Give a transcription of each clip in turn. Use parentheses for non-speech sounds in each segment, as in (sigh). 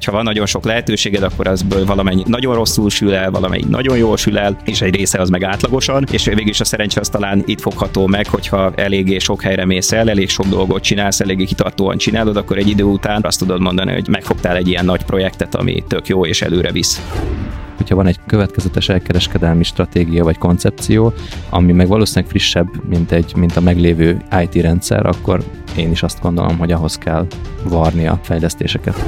Hogyha van nagyon sok lehetőséged, akkor azból valamennyi nagyon rosszul sül el, valamennyi nagyon jól sül el, és egy része az meg átlagosan, és végül is a szerencse az talán itt fogható meg, hogyha eléggé sok helyre mész el, elég sok dolgot csinálsz, eléggé kitartóan csinálod, akkor egy idő után azt tudod mondani, hogy megfogtál egy ilyen nagy projektet, ami tök jó és előre visz. Hogyha van egy következetes elkereskedelmi stratégia vagy koncepció, ami meg valószínűleg frissebb, mint, egy, mint a meglévő IT rendszer, akkor én is azt gondolom, hogy ahhoz kell varni a fejlesztéseket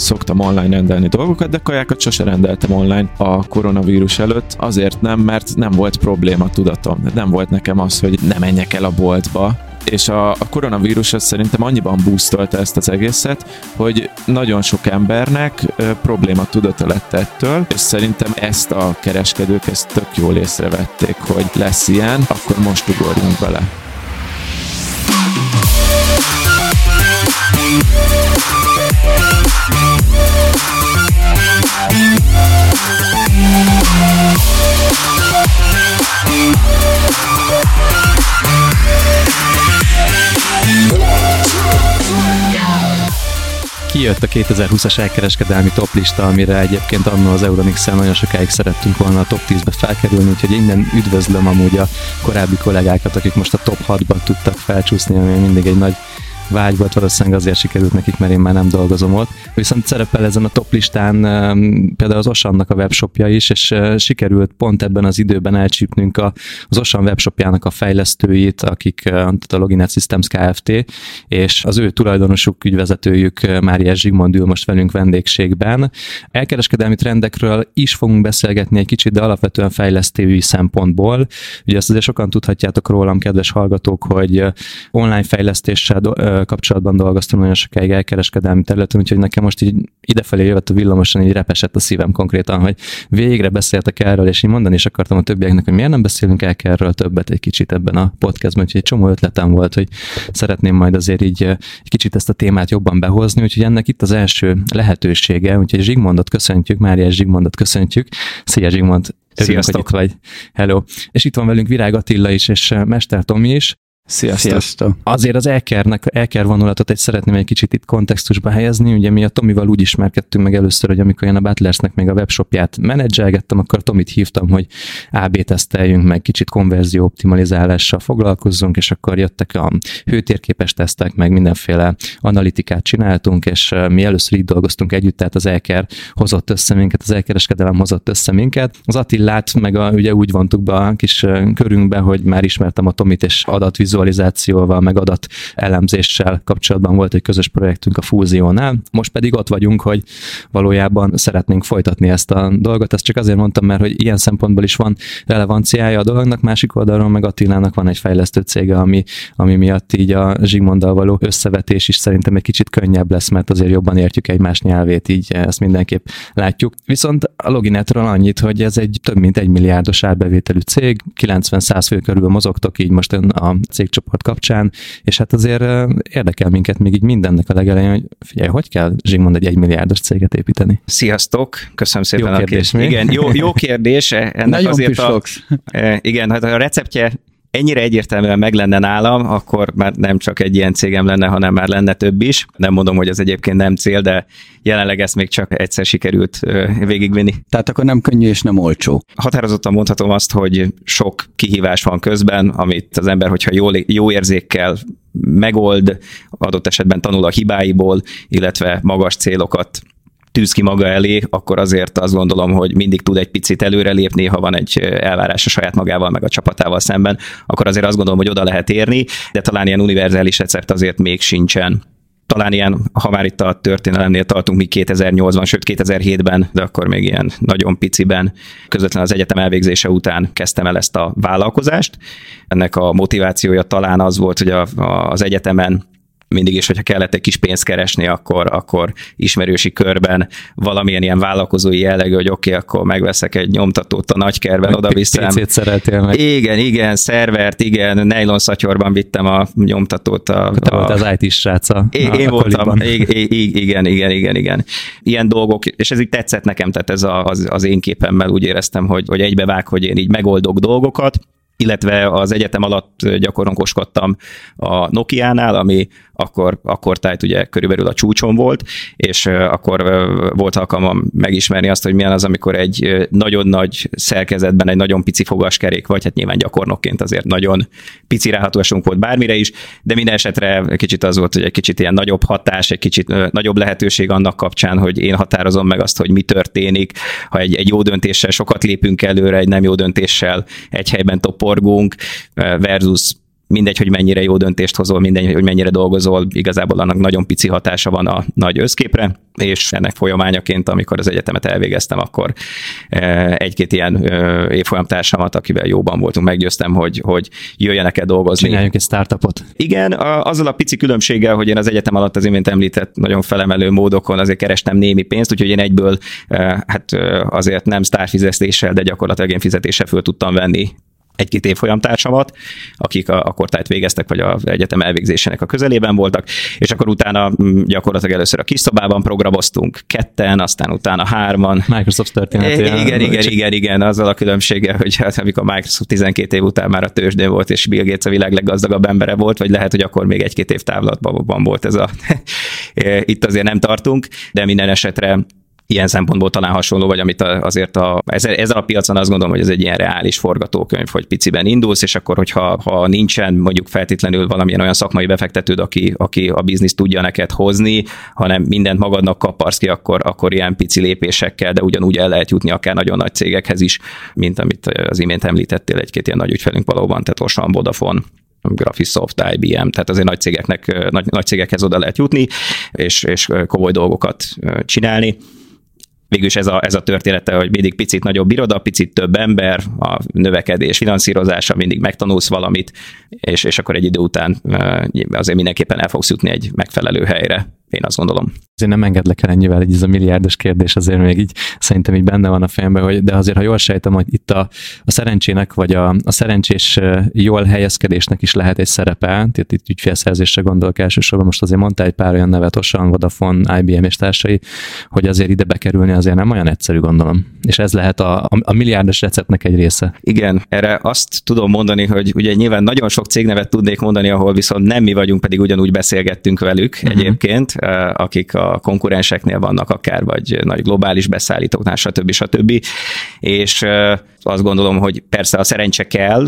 szoktam online rendelni dolgokat, de kajákat sose rendeltem online a koronavírus előtt, azért nem, mert nem volt probléma tudatom. Nem volt nekem az, hogy ne menjek el a boltba, és a, a koronavírus az szerintem annyiban boostolta ezt az egészet, hogy nagyon sok embernek ö, probléma tudata lett ettől, és szerintem ezt a kereskedők ezt tök jól észrevették, hogy lesz ilyen, akkor most ugorjunk bele. Kijött a 2020-as elkereskedelmi toplista, amire egyébként annól az euronix nagyon sokáig szerettünk volna a top 10-be felkerülni, úgyhogy innen üdvözlöm amúgy a korábbi kollégákat, akik most a top 6-ba tudtak felcsúszni, ami mindig egy nagy vágy volt, valószínűleg azért sikerült nekik, mert én már nem dolgozom ott. Viszont szerepel ezen a top listán például az Osannak a webshopja is, és sikerült pont ebben az időben elcsípnünk a, az Osan webshopjának a fejlesztőit, akik tehát a Loginet Systems Kft. és az ő tulajdonosuk, ügyvezetőjük Mária Zsigmond ül most velünk vendégségben. Elkereskedelmi trendekről is fogunk beszélgetni egy kicsit, de alapvetően fejlesztői szempontból. Ugye ezt azért sokan tudhatjátok rólam, kedves hallgatók, hogy online fejlesztéssel kapcsolatban dolgoztam nagyon sokáig elkereskedelmi területen, úgyhogy nekem most így idefelé jövett a villamosan, így repesett a szívem konkrétan, hogy végre beszéltek erről, és én mondani is akartam a többieknek, hogy miért nem beszélünk el erről többet egy kicsit ebben a podcastban, úgyhogy egy csomó ötletem volt, hogy szeretném majd azért így egy kicsit ezt a témát jobban behozni, úgyhogy ennek itt az első lehetősége, úgyhogy Zsigmondot köszöntjük, Mária Zsigmondot köszöntjük. Szia Zsigmond! Örülünk, hogy itt vagy. Hello. És itt van velünk Virág Attila is, és Mester Tomi is. Sziasztok. Sziasztok. Azért az elkernek, elker vonulatot egy szeretném egy kicsit itt kontextusba helyezni. Ugye mi a Tomival úgy ismerkedtünk meg először, hogy amikor én a Butlersnek még a webshopját menedzselgettem, akkor Tomit hívtam, hogy AB teszteljünk meg, kicsit konverzió optimalizálással foglalkozzunk, és akkor jöttek a hőtérképes tesztek, meg mindenféle analitikát csináltunk, és mi először így dolgoztunk együtt, tehát az elker hozott össze minket, az elkereskedelem hozott össze minket. Az Attillát meg a, ugye úgy vontuk be a kis körünkbe, hogy már ismertem a Tomit, és adatvizuális vizualizációval, meg adat elemzéssel kapcsolatban volt egy közös projektünk a Fúziónál. Most pedig ott vagyunk, hogy valójában szeretnénk folytatni ezt a dolgot. Ezt csak azért mondtam, mert hogy ilyen szempontból is van relevanciája a dolognak, másik oldalról meg Attilának van egy fejlesztő cége, ami, ami miatt így a Zsigmonddal való összevetés is szerintem egy kicsit könnyebb lesz, mert azért jobban értjük egymás nyelvét, így ezt mindenképp látjuk. Viszont a Loginetről annyit, hogy ez egy több mint egy milliárdos árbevételű cég, 90-100 fő körül mozogtok így most a cégcsoport kapcsán, és hát azért érdekel minket még így mindennek a legelején, hogy figyelj, hogy kell Zsigmond egy egymilliárdos céget építeni? Sziasztok, köszönöm szépen jó a kérdés. kérdést. Igen, jó, jó kérdés. Ennek Nagyon azért a, igen, hát a receptje ennyire egyértelműen meg lenne nálam, akkor már nem csak egy ilyen cégem lenne, hanem már lenne több is. Nem mondom, hogy az egyébként nem cél, de jelenleg ezt még csak egyszer sikerült végigvinni. Tehát akkor nem könnyű és nem olcsó. Határozottan mondhatom azt, hogy sok kihívás van közben, amit az ember, hogyha jó, jó érzékkel megold, adott esetben tanul a hibáiból, illetve magas célokat tűz ki maga elé, akkor azért azt gondolom, hogy mindig tud egy picit előrelépni, ha van egy elvárás a saját magával, meg a csapatával szemben, akkor azért azt gondolom, hogy oda lehet érni, de talán ilyen univerzális recept azért még sincsen talán ilyen, ha már itt a történelemnél tartunk, mi 2008-ban, sőt 2007-ben, de akkor még ilyen nagyon piciben, közvetlen az egyetem elvégzése után kezdtem el ezt a vállalkozást. Ennek a motivációja talán az volt, hogy a, a, az egyetemen mindig is, hogyha kellett egy kis pénzt keresni, akkor, akkor ismerősi körben valamilyen ilyen vállalkozói jellegű, hogy oké, okay, akkor megveszek egy nyomtatót a nagykerben, oda viszem. Picit szeretél meg. Igen, igen, szervert, igen, nylon szatyorban vittem a nyomtatót. A, Te a, volt az IT sráca. Én, én voltam, igen, igen, igen, igen. Ilyen dolgok, és ez így tetszett nekem, tehát ez a, az, az én képemmel úgy éreztem, hogy, hogy egybevág, hogy én így megoldok dolgokat, illetve az egyetem alatt gyakornonkoskodtam a Nokia-nál, ami akkor, akkor tájt ugye körülbelül a csúcson volt, és akkor volt alkalmam megismerni azt, hogy milyen az, amikor egy nagyon nagy szerkezetben egy nagyon pici fogaskerék vagy, hát nyilván gyakornokként azért nagyon pici ráhatósunk volt bármire is, de minden esetre kicsit az volt, hogy egy kicsit ilyen nagyobb hatás, egy kicsit nagyobb lehetőség annak kapcsán, hogy én határozom meg azt, hogy mi történik, ha egy, egy jó döntéssel sokat lépünk előre, egy nem jó döntéssel egy helyben toporgunk, versus mindegy, hogy mennyire jó döntést hozol, mindegy, hogy mennyire dolgozol, igazából annak nagyon pici hatása van a nagy összképre, és ennek folyamányaként, amikor az egyetemet elvégeztem, akkor egy-két ilyen évfolyamtársamat, akivel jóban voltunk, meggyőztem, hogy, hogy jöjjenek el dolgozni. Csináljunk egy startupot. Igen, azzal a pici különbséggel, hogy én az egyetem alatt az imént említett nagyon felemelő módokon azért kerestem némi pénzt, úgyhogy én egyből hát azért nem sztárfizetéssel, de gyakorlatilag én fizetéssel föl tudtam venni egy-két évfolyamtársamat, akik a, a kortájt végeztek, vagy az egyetem elvégzésének a közelében voltak, és akkor utána mm, gyakorlatilag először a kis szobában programoztunk ketten, aztán utána hárman. Microsoft története. Igen, igen, igen, igen, igen, azzal a különbséggel, hogy hát, amikor Microsoft 12 év után már a tőzsdén volt, és Bill Gates a világ leggazdagabb embere volt, vagy lehet, hogy akkor még egy-két év távlatban volt ez a... (laughs) Itt azért nem tartunk, de minden esetre ilyen szempontból talán hasonló, vagy amit azért a, ezzel, ezzel a piacon azt gondolom, hogy ez egy ilyen reális forgatókönyv, hogy piciben indulsz, és akkor, hogyha ha nincsen mondjuk feltétlenül valamilyen olyan szakmai befektetőd, aki, aki a bizniszt tudja neked hozni, hanem mindent magadnak kaparsz ki, akkor, akkor ilyen pici lépésekkel, de ugyanúgy el lehet jutni akár nagyon nagy cégekhez is, mint amit az imént említettél, egy-két ilyen nagy ügyfelünk valóban, tehát Osan, Vodafone, Graphisoft, IBM, tehát azért nagy cégeknek, nagy, nagy cégekhez oda lehet jutni, és, és komoly dolgokat csinálni végülis ez a, ez a története, hogy mindig picit nagyobb iroda, picit több ember, a növekedés finanszírozása, mindig megtanulsz valamit, és, és akkor egy idő után azért mindenképpen el fogsz jutni egy megfelelő helyre én azt gondolom. Azért nem engedlek el ennyivel, hogy ez a milliárdos kérdés azért még így szerintem így benne van a fejemben, hogy, de azért, ha jól sejtem, hogy itt a, a szerencsének, vagy a, a szerencsés jól helyezkedésnek is lehet egy szerepe, tehát itt ügyfélszerzésre gondolok elsősorban, most azért mondta egy pár olyan nevet, Osan, Vodafone, IBM és társai, hogy azért ide bekerülni azért nem olyan egyszerű, gondolom. És ez lehet a, a, a milliárdos receptnek egy része. Igen, erre azt tudom mondani, hogy ugye nyilván nagyon sok cégnevet tudnék mondani, ahol viszont nem mi vagyunk, pedig ugyanúgy beszélgettünk velük uh-huh. egyébként, akik a konkurenseknél vannak akár, vagy nagy globális beszállítóknál, stb. stb. És azt gondolom, hogy persze a szerencse kell,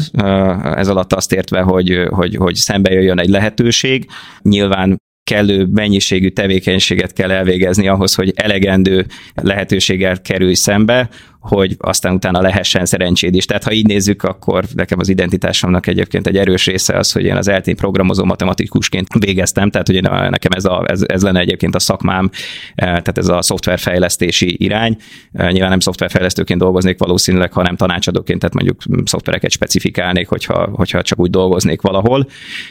ez alatt azt értve, hogy, hogy, hogy szembe jöjjön egy lehetőség. Nyilván kellő mennyiségű tevékenységet kell elvégezni ahhoz, hogy elegendő lehetőséggel kerülj szembe, hogy aztán utána lehessen szerencséd is. Tehát ha így nézzük, akkor nekem az identitásomnak egyébként egy erős része az, hogy én az eltén programozó matematikusként végeztem, tehát hogy nekem ez, a, ez, ez lenne egyébként a szakmám, eh, tehát ez a szoftverfejlesztési irány. Eh, nyilván nem szoftverfejlesztőként dolgoznék valószínűleg, hanem tanácsadóként, tehát mondjuk szoftvereket specifikálnék, hogyha, hogyha csak úgy dolgoznék valahol.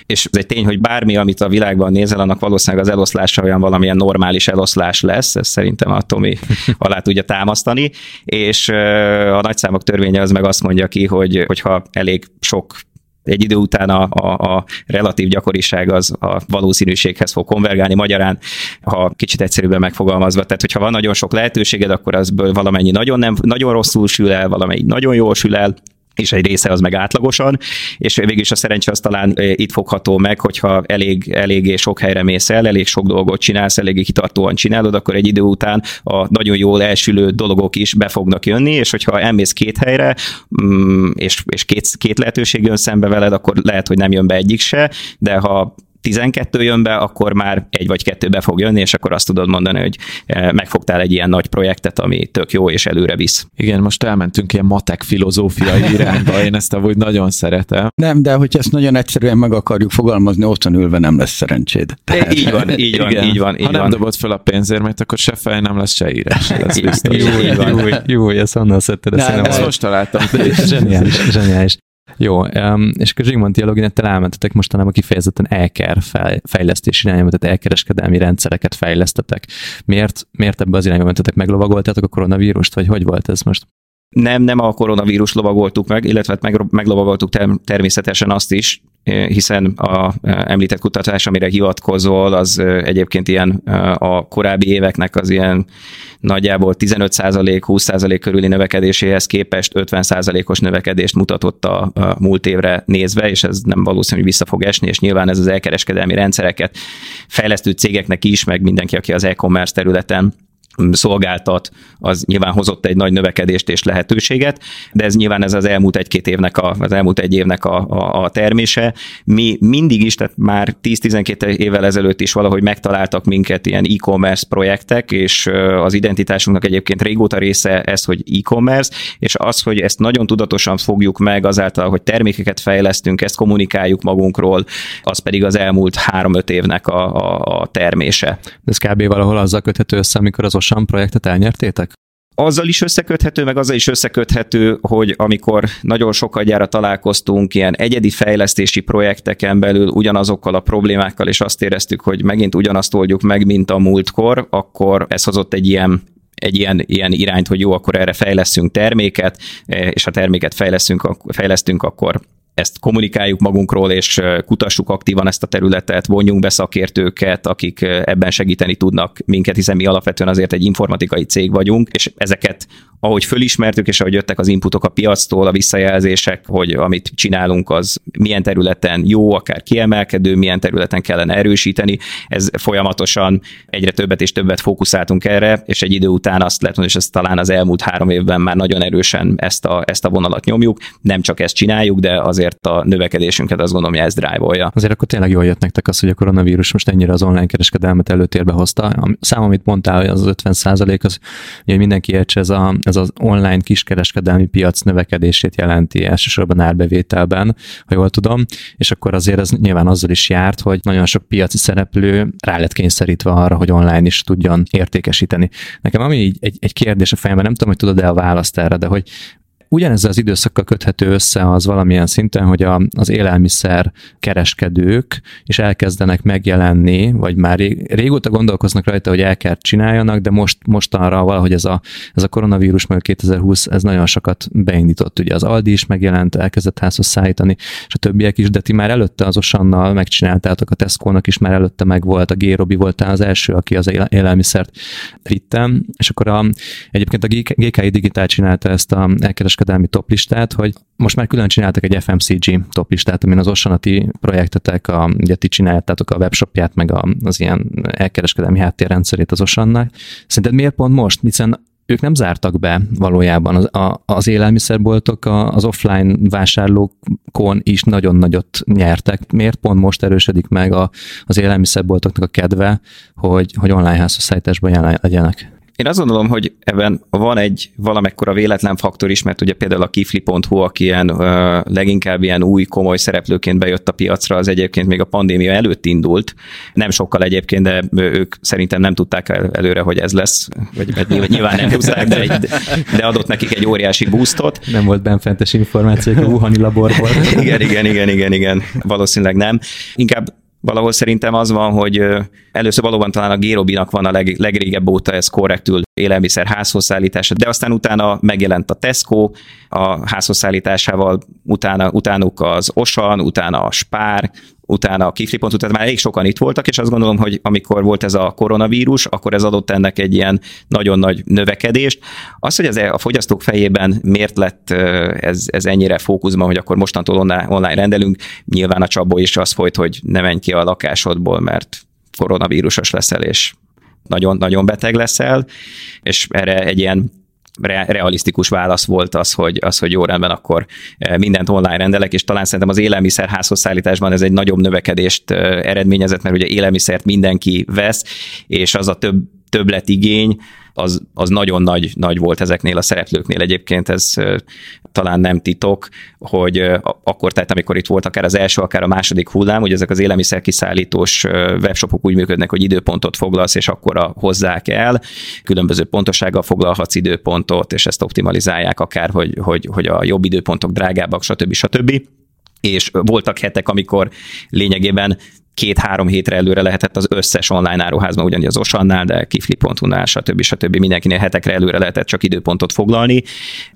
És ez egy tény, hogy bármi, amit a világban nézel, annak valószínűleg az eloszlása olyan valamilyen normális eloszlás lesz, ez szerintem a Tomi alá tudja támasztani, és és a nagyszámok törvénye az meg azt mondja ki, hogy hogyha elég sok egy idő után a, a, a relatív gyakoriság az a valószínűséghez fog konvergálni, magyarán, ha kicsit egyszerűbben megfogalmazva, tehát hogyha van nagyon sok lehetőséged, akkor azból valamennyi nagyon, nem, nagyon rosszul sül el, valamennyi nagyon jól sül el, és egy része az meg átlagosan, és végül is a szerencse az talán itt fogható meg, hogyha elég, eléggé sok helyre mész el, elég sok dolgot csinálsz, eléggé kitartóan csinálod, akkor egy idő után a nagyon jól elsülő dolgok is be fognak jönni, és hogyha elmész két helyre, mm, és, és két, két lehetőség jön szembe veled, akkor lehet, hogy nem jön be egyik se, de ha 12 jön be, akkor már egy vagy kettő be fog jönni, és akkor azt tudod mondani, hogy eh, megfogtál egy ilyen nagy projektet, ami tök jó és előre visz. Igen, most elmentünk ilyen matek filozófiai irányba, én ezt amúgy nagyon szeretem. Nem, de hogyha ezt nagyon egyszerűen meg akarjuk fogalmazni, otthon ülve nem lesz szerencséd. Tehát... Így van, így van, Igen. így van. Így ha nem van. dobod fel a pénzérmét, akkor se fej nem lesz, se írás. (laughs) Ez biztos. Jó, jó, jó, jó, ezt honnan szedted? Ezt most találtam. Zseniális, zseniális. Jó, és a Zsigmond dialoginettel elmentetek mostanában kifejezetten elker fejlesztési irányba, tehát elkereskedelmi rendszereket fejlesztetek. Miért, miért ebbe az irányba mentetek? Meglovagoltátok a koronavírust, vagy hogy volt ez most? Nem, nem a koronavírus lovagoltuk meg, illetve hát meg, meglovagoltuk természetesen azt is, hiszen a említett kutatás, amire hivatkozol, az egyébként ilyen a korábbi éveknek az ilyen nagyjából 15%-20% körüli növekedéséhez képest 50%-os növekedést mutatott a, múlt évre nézve, és ez nem valószínű, hogy vissza fog esni, és nyilván ez az elkereskedelmi rendszereket fejlesztő cégeknek is, meg mindenki, aki az e-commerce területen szolgáltat, az nyilván hozott egy nagy növekedést és lehetőséget, de ez nyilván ez az elmúlt egy-két évnek, a, az elmúlt egy évnek a, a, a termése. Mi mindig is, tehát már 10-12 évvel ezelőtt is valahogy megtaláltak minket ilyen e-commerce projektek, és az identitásunknak egyébként régóta része ez, hogy e-commerce, és az, hogy ezt nagyon tudatosan fogjuk meg azáltal, hogy termékeket fejlesztünk, ezt kommunikáljuk magunkról, az pedig az elmúlt 3-5 évnek a, a, a termése. Ez kb. valahol azzal köthető össze, amikor az Osan projektet elnyertétek? azzal is összeköthető, meg azzal is összeköthető, hogy amikor nagyon gyára találkoztunk ilyen egyedi fejlesztési projekteken belül ugyanazokkal a problémákkal, és azt éreztük, hogy megint ugyanazt oldjuk meg, mint a múltkor, akkor ez hozott egy ilyen egy ilyen, ilyen irányt, hogy jó, akkor erre fejleszünk terméket, és ha terméket fejlesztünk, fejlesztünk, akkor ezt kommunikáljuk magunkról, és kutassuk aktívan ezt a területet, vonjunk be szakértőket, akik ebben segíteni tudnak minket, hiszen mi alapvetően azért egy informatikai cég vagyunk, és ezeket ahogy fölismertük, és ahogy jöttek az inputok a piactól, a visszajelzések, hogy amit csinálunk, az milyen területen jó, akár kiemelkedő, milyen területen kellene erősíteni, ez folyamatosan egyre többet és többet fókuszáltunk erre, és egy idő után azt lehet mondani, és ezt talán az elmúlt három évben már nagyon erősen ezt a, ezt a vonalat nyomjuk. Nem csak ezt csináljuk, de azért a növekedésünket azt gondolom, hogy ez drive-olja. Azért akkor tényleg jól jött nektek az, hogy a koronavírus most ennyire az online kereskedelmet előtérbe hozta. A szám, amit mondtál, az 50 az, hogy mindenki értse, ez a, ez az online kiskereskedelmi piac növekedését jelenti elsősorban árbevételben, ha jól tudom, és akkor azért ez nyilván azzal is járt, hogy nagyon sok piaci szereplő rá lett kényszerítve arra, hogy online is tudjon értékesíteni. Nekem ami így egy, egy kérdés a fejemben, nem tudom, hogy tudod-e a választ erre, de hogy Ugyanezzel az időszakkal köthető össze az valamilyen szinten, hogy a, az élelmiszer kereskedők is elkezdenek megjelenni, vagy már régóta gondolkoznak rajta, hogy el kell csináljanak, de most mostanra valahogy ez a, ez a koronavírus, meg 2020, ez nagyon sokat beindított. Ugye az Aldi is megjelent, elkezdett házhoz szállítani, és a többiek is, de ti már előtte az Osannal megcsináltátok, a Tesco-nak is már előtte meg volt, a Gérobi volt az első, aki az élelmiszert vittem, és akkor a, egyébként a GKI Digitál csinálta ezt a elkereskedő kereskedelmi toplistát, hogy most már külön csináltak egy FMCG toplistát, amin az Osanati projektetek, a, ugye ti csináltátok a webshopját, meg a, az ilyen elkereskedelmi háttérrendszerét az Osannak. Szerinted miért pont most? Hiszen ők nem zártak be valójában. Az, a, az élelmiszerboltok az offline vásárlókon is nagyon nagyot nyertek. Miért pont most erősödik meg a, az élelmiszerboltoknak a kedve, hogy, hogy online házhozszállításban legyenek? Én azt gondolom, hogy ebben van egy valamekkora véletlen faktor is, mert ugye például a kifli.hu, aki ilyen uh, leginkább ilyen új komoly szereplőként bejött a piacra, az egyébként még a pandémia előtt indult. Nem sokkal egyébként, de ők szerintem nem tudták előre, hogy ez lesz, vagy nyilván nem tudták, de, egy, de adott nekik egy óriási boostot. Nem volt benfentes információk a Wuhani laborból. igen, igen, igen, igen, igen, valószínűleg nem. Inkább valahol szerintem az van, hogy először valóban talán a Gérobinak van a leg, legrégebb óta ez korrektül élelmiszer házhozszállítása, de aztán utána megjelent a Tesco a házhozszállításával, utána, utánuk az Osan, utána a Spár, utána a kiflipont, utána már elég sokan itt voltak, és azt gondolom, hogy amikor volt ez a koronavírus, akkor ez adott ennek egy ilyen nagyon nagy növekedést. Az, hogy ez a fogyasztók fejében miért lett ez, ez ennyire fókuszban, hogy akkor mostantól online rendelünk, nyilván a csapból is az folyt, hogy ne menj ki a lakásodból, mert koronavírusos leszel, és nagyon-nagyon beteg leszel, és erre egy ilyen realisztikus válasz volt az, hogy, az, hogy jó rendben, akkor e, mindent online rendelek, és talán szerintem az élelmiszer házhozszállításban ez egy nagyobb növekedést e, eredményezett, mert ugye élelmiszert mindenki vesz, és az a több többletigény, az, az nagyon nagy, nagy volt ezeknél a szereplőknél. Egyébként ez talán nem titok, hogy akkor, tehát amikor itt volt akár az első, akár a második hullám, hogy ezek az élelmiszerkiszállítós webshopok úgy működnek, hogy időpontot foglalsz, és akkor hozzák el. Különböző pontossággal foglalhatsz időpontot, és ezt optimalizálják akár, hogy, hogy, hogy a jobb időpontok drágábbak, stb. stb. És voltak hetek, amikor lényegében két-három hétre előre lehetett az összes online áruházban, ugyanis az Osannál, de kifli.hu-nál, stb. stb. mindenkinél hetekre előre lehetett csak időpontot foglalni,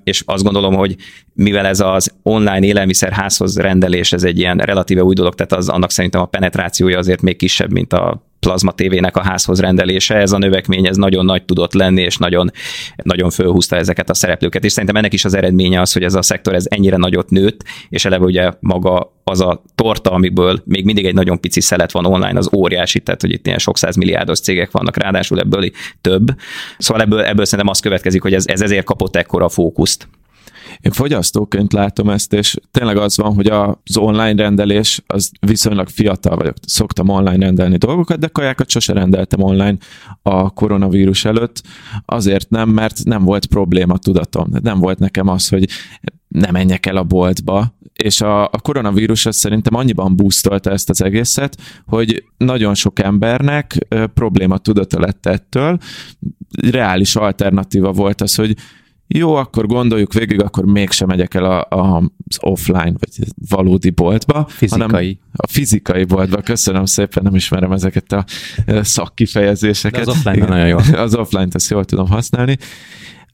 és azt gondolom, hogy mivel ez az online élelmiszerházhoz rendelés, ez egy ilyen relatíve új dolog, tehát az, annak szerintem a penetrációja azért még kisebb, mint a plazma tévének a házhoz rendelése, ez a növekmény ez nagyon nagy tudott lenni, és nagyon, nagyon fölhúzta ezeket a szereplőket, és szerintem ennek is az eredménye az, hogy ez a szektor ez ennyire nagyot nőtt, és eleve ugye maga az a torta, amiből még mindig egy nagyon pici szelet van online, az óriási, tehát hogy itt ilyen sok milliárdos cégek vannak, ráadásul ebből több. Szóval ebből, ebből szerintem az következik, hogy ez, ez ezért kapott ekkora fókuszt. Én fogyasztóként látom ezt, és tényleg az van, hogy az online rendelés az viszonylag fiatal vagyok. Szoktam online rendelni dolgokat, de kajákat sose rendeltem online a koronavírus előtt. Azért nem, mert nem volt probléma tudatom. Nem volt nekem az, hogy ne menjek el a boltba, és a, a koronavírus az szerintem annyiban boostolta ezt az egészet, hogy nagyon sok embernek probléma tudata lett ettől. Reális alternatíva volt az, hogy jó, akkor gondoljuk végig, akkor mégsem megyek el a, a, az offline, vagy valódi boltba. Fizikai. Hanem a fizikai boltba. Köszönöm szépen, nem ismerem ezeket a szakkifejezéseket. De az offline nagyon jó. Az offline-t ezt jól tudom használni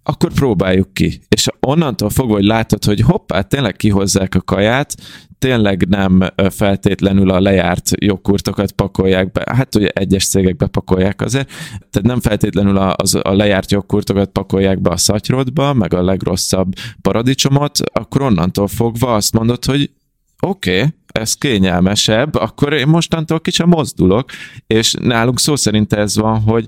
akkor próbáljuk ki. És onnantól fogva, hogy látod, hogy hoppá, tényleg kihozzák a kaját, tényleg nem feltétlenül a lejárt jogkurtokat pakolják be, hát ugye egyes cégek bepakolják azért, tehát nem feltétlenül a, az, a lejárt jogkurtokat pakolják be a szatyrodba, meg a legrosszabb paradicsomot, akkor onnantól fogva azt mondod, hogy oké, okay, ez kényelmesebb, akkor én mostantól kicsit mozdulok, és nálunk szó szerint ez van, hogy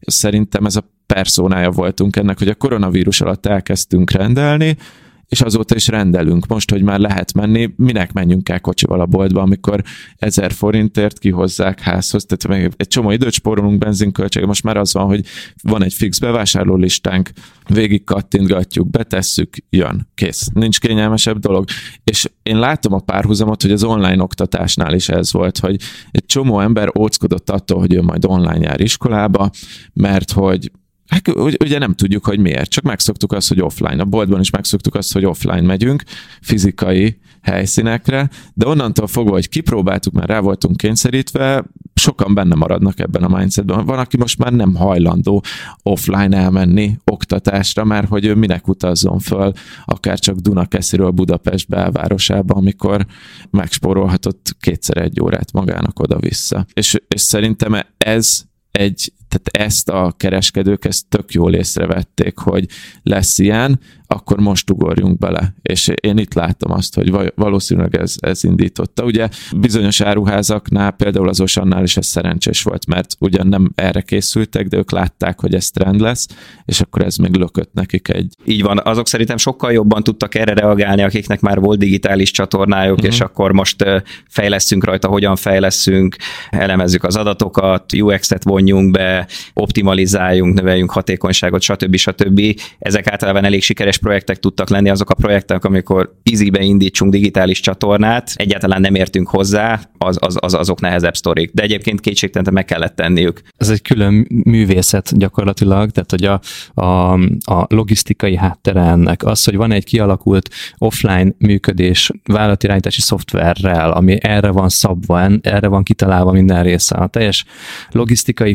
szerintem ez a personája voltunk ennek, hogy a koronavírus alatt elkezdtünk rendelni, és azóta is rendelünk. Most, hogy már lehet menni, minek menjünk el kocsival a boltba, amikor ezer forintért kihozzák házhoz, tehát meg egy csomó időt spórolunk benzinköltsége, most már az van, hogy van egy fix bevásárló listánk, végig kattintgatjuk, betesszük, jön, kész. Nincs kényelmesebb dolog. És én látom a párhuzamot, hogy az online oktatásnál is ez volt, hogy egy csomó ember óckodott attól, hogy ő majd online jár iskolába, mert hogy Hát ugye nem tudjuk, hogy miért, csak megszoktuk azt, hogy offline. A boltban is megszoktuk azt, hogy offline megyünk, fizikai helyszínekre, de onnantól fogva, hogy kipróbáltuk, mert rá voltunk kényszerítve, sokan benne maradnak ebben a mindsetben. Van, aki most már nem hajlandó offline elmenni oktatásra, mert hogy ő minek utazzon föl, akár csak Dunakesziről Budapest belvárosába, amikor megspórolhatott kétszer egy órát magának oda-vissza. És, és szerintem ez egy tehát ezt a kereskedők ezt tök jól észrevették, hogy lesz ilyen, akkor most ugorjunk bele. És én itt látom azt, hogy valószínűleg ez, ez indította. Ugye bizonyos áruházaknál, például az Osannál is ez szerencsés volt, mert ugyan nem erre készültek, de ők látták, hogy ez trend lesz, és akkor ez még lökött nekik egy. Így van, azok szerintem sokkal jobban tudtak erre reagálni, akiknek már volt digitális csatornájuk, uh-huh. és akkor most fejlesztünk rajta, hogyan fejleszünk, elemezzük az adatokat, UX-et vonjunk be, optimalizáljunk, növeljünk hatékonyságot, stb. stb. Ezek általában elég sikeres projektek tudtak lenni, azok a projektek, amikor easybe indítsunk digitális csatornát, egyáltalán nem értünk hozzá, az, az, az azok nehezebb sztorik. De egyébként kétségtelen meg kellett tenniük. Ez egy külön művészet gyakorlatilag, tehát hogy a, a, a logisztikai háttere ennek, az, hogy van egy kialakult offline működés vállalatirányítási szoftverrel, ami erre van szabva, erre van kitalálva minden része. A teljes logisztikai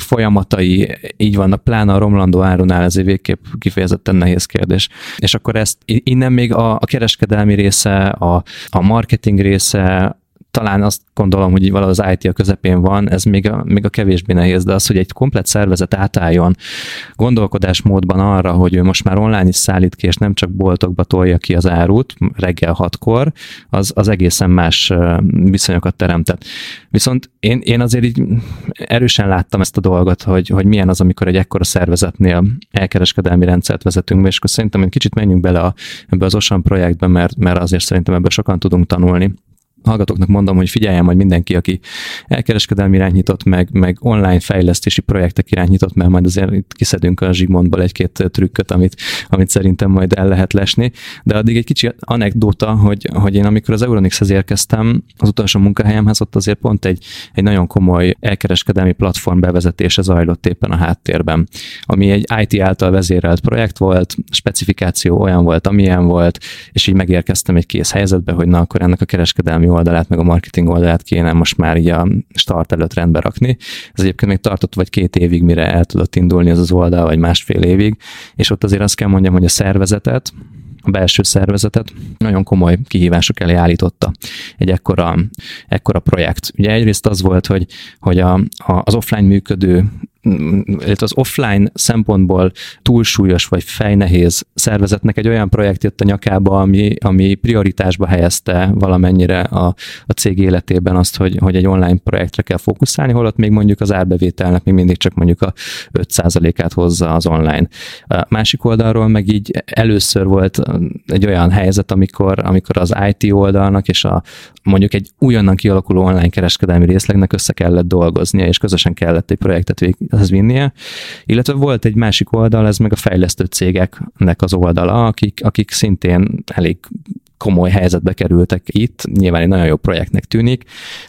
folyamatai így vannak, pláne a romlandó árunál, ez egy végképp kifejezetten nehéz kérdés. És akkor ezt innen még a, a kereskedelmi része, a, a marketing része, talán azt gondolom, hogy valahogy az IT a közepén van, ez még a, még a kevésbé nehéz, de az, hogy egy komplet szervezet átálljon gondolkodásmódban arra, hogy ő most már online is szállít ki, és nem csak boltokba tolja ki az árut reggel hatkor, az, az egészen más viszonyokat teremtett. Viszont én, én azért így erősen láttam ezt a dolgot, hogy, hogy milyen az, amikor egy ekkora szervezetnél elkereskedelmi rendszert vezetünk és akkor szerintem egy kicsit menjünk bele a, ebbe az OSAN projektbe, mert, mert azért szerintem ebből sokan tudunk tanulni hallgatóknak mondom, hogy figyeljen majd mindenki, aki elkereskedelmi irányított, meg, meg online fejlesztési projektek irányított, mert majd azért kiszedünk a Zsigmondból egy-két trükköt, amit, amit szerintem majd el lehet lesni. De addig egy kicsi anekdóta, hogy, hogy én amikor az Euronixhez érkeztem, az utolsó munkahelyemhez, ott azért pont egy, egy nagyon komoly elkereskedelmi platform bevezetése zajlott éppen a háttérben, ami egy IT által vezérelt projekt volt, specifikáció olyan volt, amilyen volt, és így megérkeztem egy kész helyzetbe, hogy na akkor ennek a kereskedelmi oldalát, meg a marketing oldalát kéne most már így a start előtt rendbe rakni. Ez egyébként még tartott vagy két évig, mire el tudott indulni az az oldal, vagy másfél évig, és ott azért azt kell mondjam, hogy a szervezetet, a belső szervezetet nagyon komoly kihívások elé állította egy ekkora, ekkora projekt. Ugye egyrészt az volt, hogy, hogy a, a, az offline működő az offline szempontból túlsúlyos vagy fejnehéz szervezetnek egy olyan projekt jött a nyakába, ami, ami prioritásba helyezte valamennyire a, a cég életében azt, hogy, hogy egy online projektre kell fókuszálni, holott még mondjuk az árbevételnek még mindig csak mondjuk a 5%-át hozza az online. A másik oldalról meg így először volt egy olyan helyzet, amikor, amikor az IT oldalnak és a mondjuk egy újonnan kialakuló online kereskedelmi részlegnek össze kellett dolgoznia, és közösen kellett egy projektet véghez vinnie. Illetve volt egy másik oldal, ez meg a fejlesztő cégeknek az oldala, akik, akik szintén elég komoly helyzetbe kerültek itt, nyilván egy nagyon jó projektnek tűnik,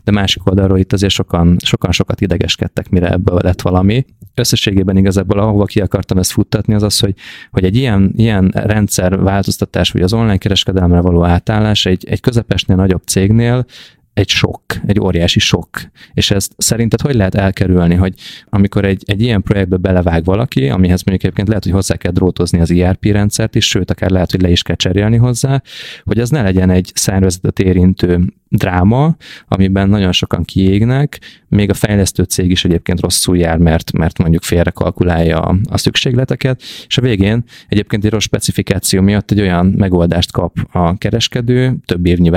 de másik oldalról itt azért sokan, sokan sokat idegeskedtek, mire ebből lett valami. Összességében igazából ahova ki akartam ezt futtatni, az az, hogy, hogy egy ilyen, ilyen rendszer változtatás, vagy az online kereskedelemre való átállás egy, egy közepesnél nagyobb cégnél egy sok, egy óriási sok. És ezt szerinted hogy lehet elkerülni, hogy amikor egy, egy ilyen projektbe belevág valaki, amihez mondjuk egyébként lehet, hogy hozzá kell drótozni az ERP rendszert is, sőt, akár lehet, hogy le is kell cserélni hozzá, hogy az ne legyen egy szervezetet érintő dráma, amiben nagyon sokan kiégnek, még a fejlesztő cég is egyébként rosszul jár, mert, mert mondjuk félre kalkulálja a, a szükségleteket, és a végén egyébként egy rossz specifikáció miatt egy olyan megoldást kap a kereskedő, több évnyi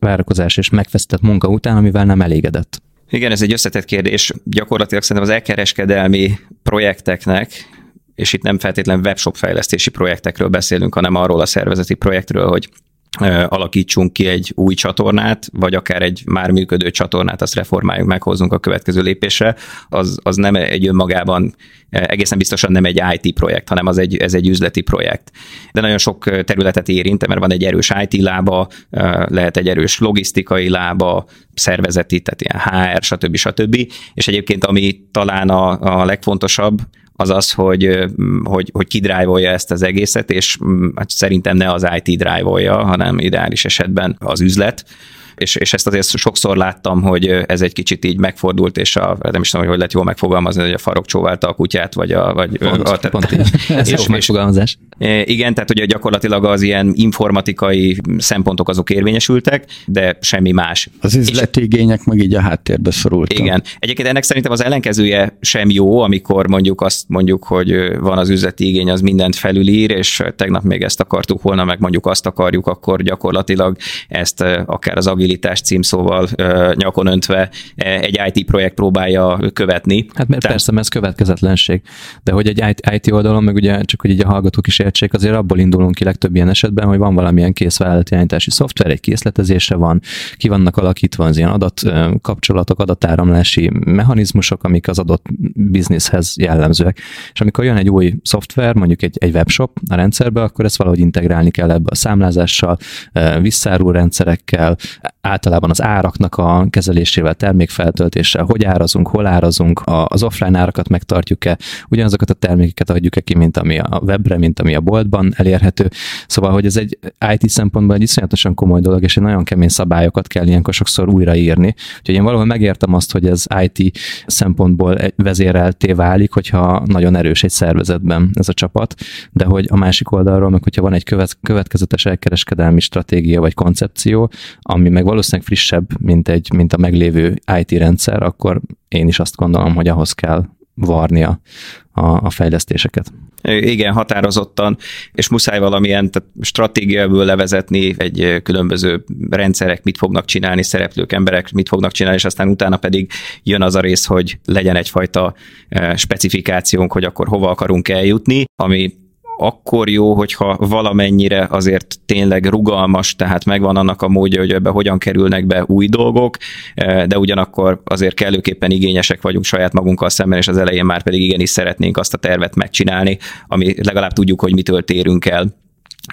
várakozás és megfeszített munka után, amivel nem elégedett. Igen, ez egy összetett kérdés. Gyakorlatilag szerintem az elkereskedelmi projekteknek és itt nem feltétlenül webshop fejlesztési projektekről beszélünk, hanem arról a szervezeti projektről, hogy alakítsunk ki egy új csatornát, vagy akár egy már működő csatornát, azt reformáljuk, meghozzunk a következő lépésre, az, az nem egy önmagában, egészen biztosan nem egy IT projekt, hanem az egy, ez egy üzleti projekt. De nagyon sok területet érint, mert van egy erős IT lába, lehet egy erős logisztikai lába, szervezeti, tehát ilyen HR, stb. stb. És egyébként ami talán a, a legfontosabb, az az, hogy, hogy, hogy kidrive ezt az egészet, és hát szerintem ne az IT drive hanem ideális esetben az üzlet és, és ezt azért sokszor láttam, hogy ez egy kicsit így megfordult, és a, nem is tudom, hogy hogy lehet jól megfogalmazni, hogy a farok csóválta a kutyát, vagy a... Vagy, pont, a, pont így. (laughs) Ez és, jó megfogalmazás. Igen, tehát ugye gyakorlatilag az ilyen informatikai szempontok azok érvényesültek, de semmi más. Az üzleti igények meg így a háttérbe szorultak. Igen. Egyébként ennek szerintem az ellenkezője sem jó, amikor mondjuk azt mondjuk, hogy van az üzleti igény, az mindent felülír, és tegnap még ezt akartuk, holna meg mondjuk azt akarjuk, akkor gyakorlatilag ezt akár az agil mobilitás címszóval nyakon öntve egy IT projekt próbálja követni. Hát mert Tehát... persze, ez következetlenség. De hogy egy IT oldalon, meg ugye csak hogy így a hallgatók is értsék, azért abból indulunk ki legtöbb ilyen esetben, hogy van valamilyen kész vállalatirányítási szoftver, egy készletezése van, ki vannak alakítva az ilyen adat kapcsolatok, adatáramlási mechanizmusok, amik az adott bizniszhez jellemzőek. És amikor jön egy új szoftver, mondjuk egy, egy webshop a rendszerbe, akkor ezt valahogy integrálni kell ebbe a számlázással, visszáró rendszerekkel, általában az áraknak a kezelésével, termékfeltöltéssel, hogy árazunk, hol árazunk, az offline árakat megtartjuk-e, ugyanazokat a termékeket adjuk -e ki, mint ami a webre, mint ami a boltban elérhető. Szóval, hogy ez egy IT szempontból egy iszonyatosan komoly dolog, és egy nagyon kemény szabályokat kell ilyenkor sokszor újraírni. Úgyhogy én valahol megértem azt, hogy ez IT szempontból vezérelté válik, hogyha nagyon erős egy szervezetben ez a csapat, de hogy a másik oldalról, meg hogyha van egy követ, következetes elkereskedelmi stratégia vagy koncepció, ami meg valószínűleg frissebb, mint, egy, mint a meglévő IT rendszer, akkor én is azt gondolom, hogy ahhoz kell varnia a, a fejlesztéseket. Igen, határozottan, és muszáj valamilyen tehát stratégiából levezetni egy különböző rendszerek mit fognak csinálni, szereplők, emberek mit fognak csinálni, és aztán utána pedig jön az a rész, hogy legyen egyfajta specifikációnk, hogy akkor hova akarunk eljutni, ami akkor jó, hogyha valamennyire azért tényleg rugalmas, tehát megvan annak a módja, hogy ebbe hogyan kerülnek be új dolgok, eh, de ugyanakkor azért kellőképpen igényesek vagyunk saját magunkkal szemben, és az elején már pedig igenis szeretnénk azt a tervet megcsinálni, ami legalább tudjuk, hogy mitől térünk el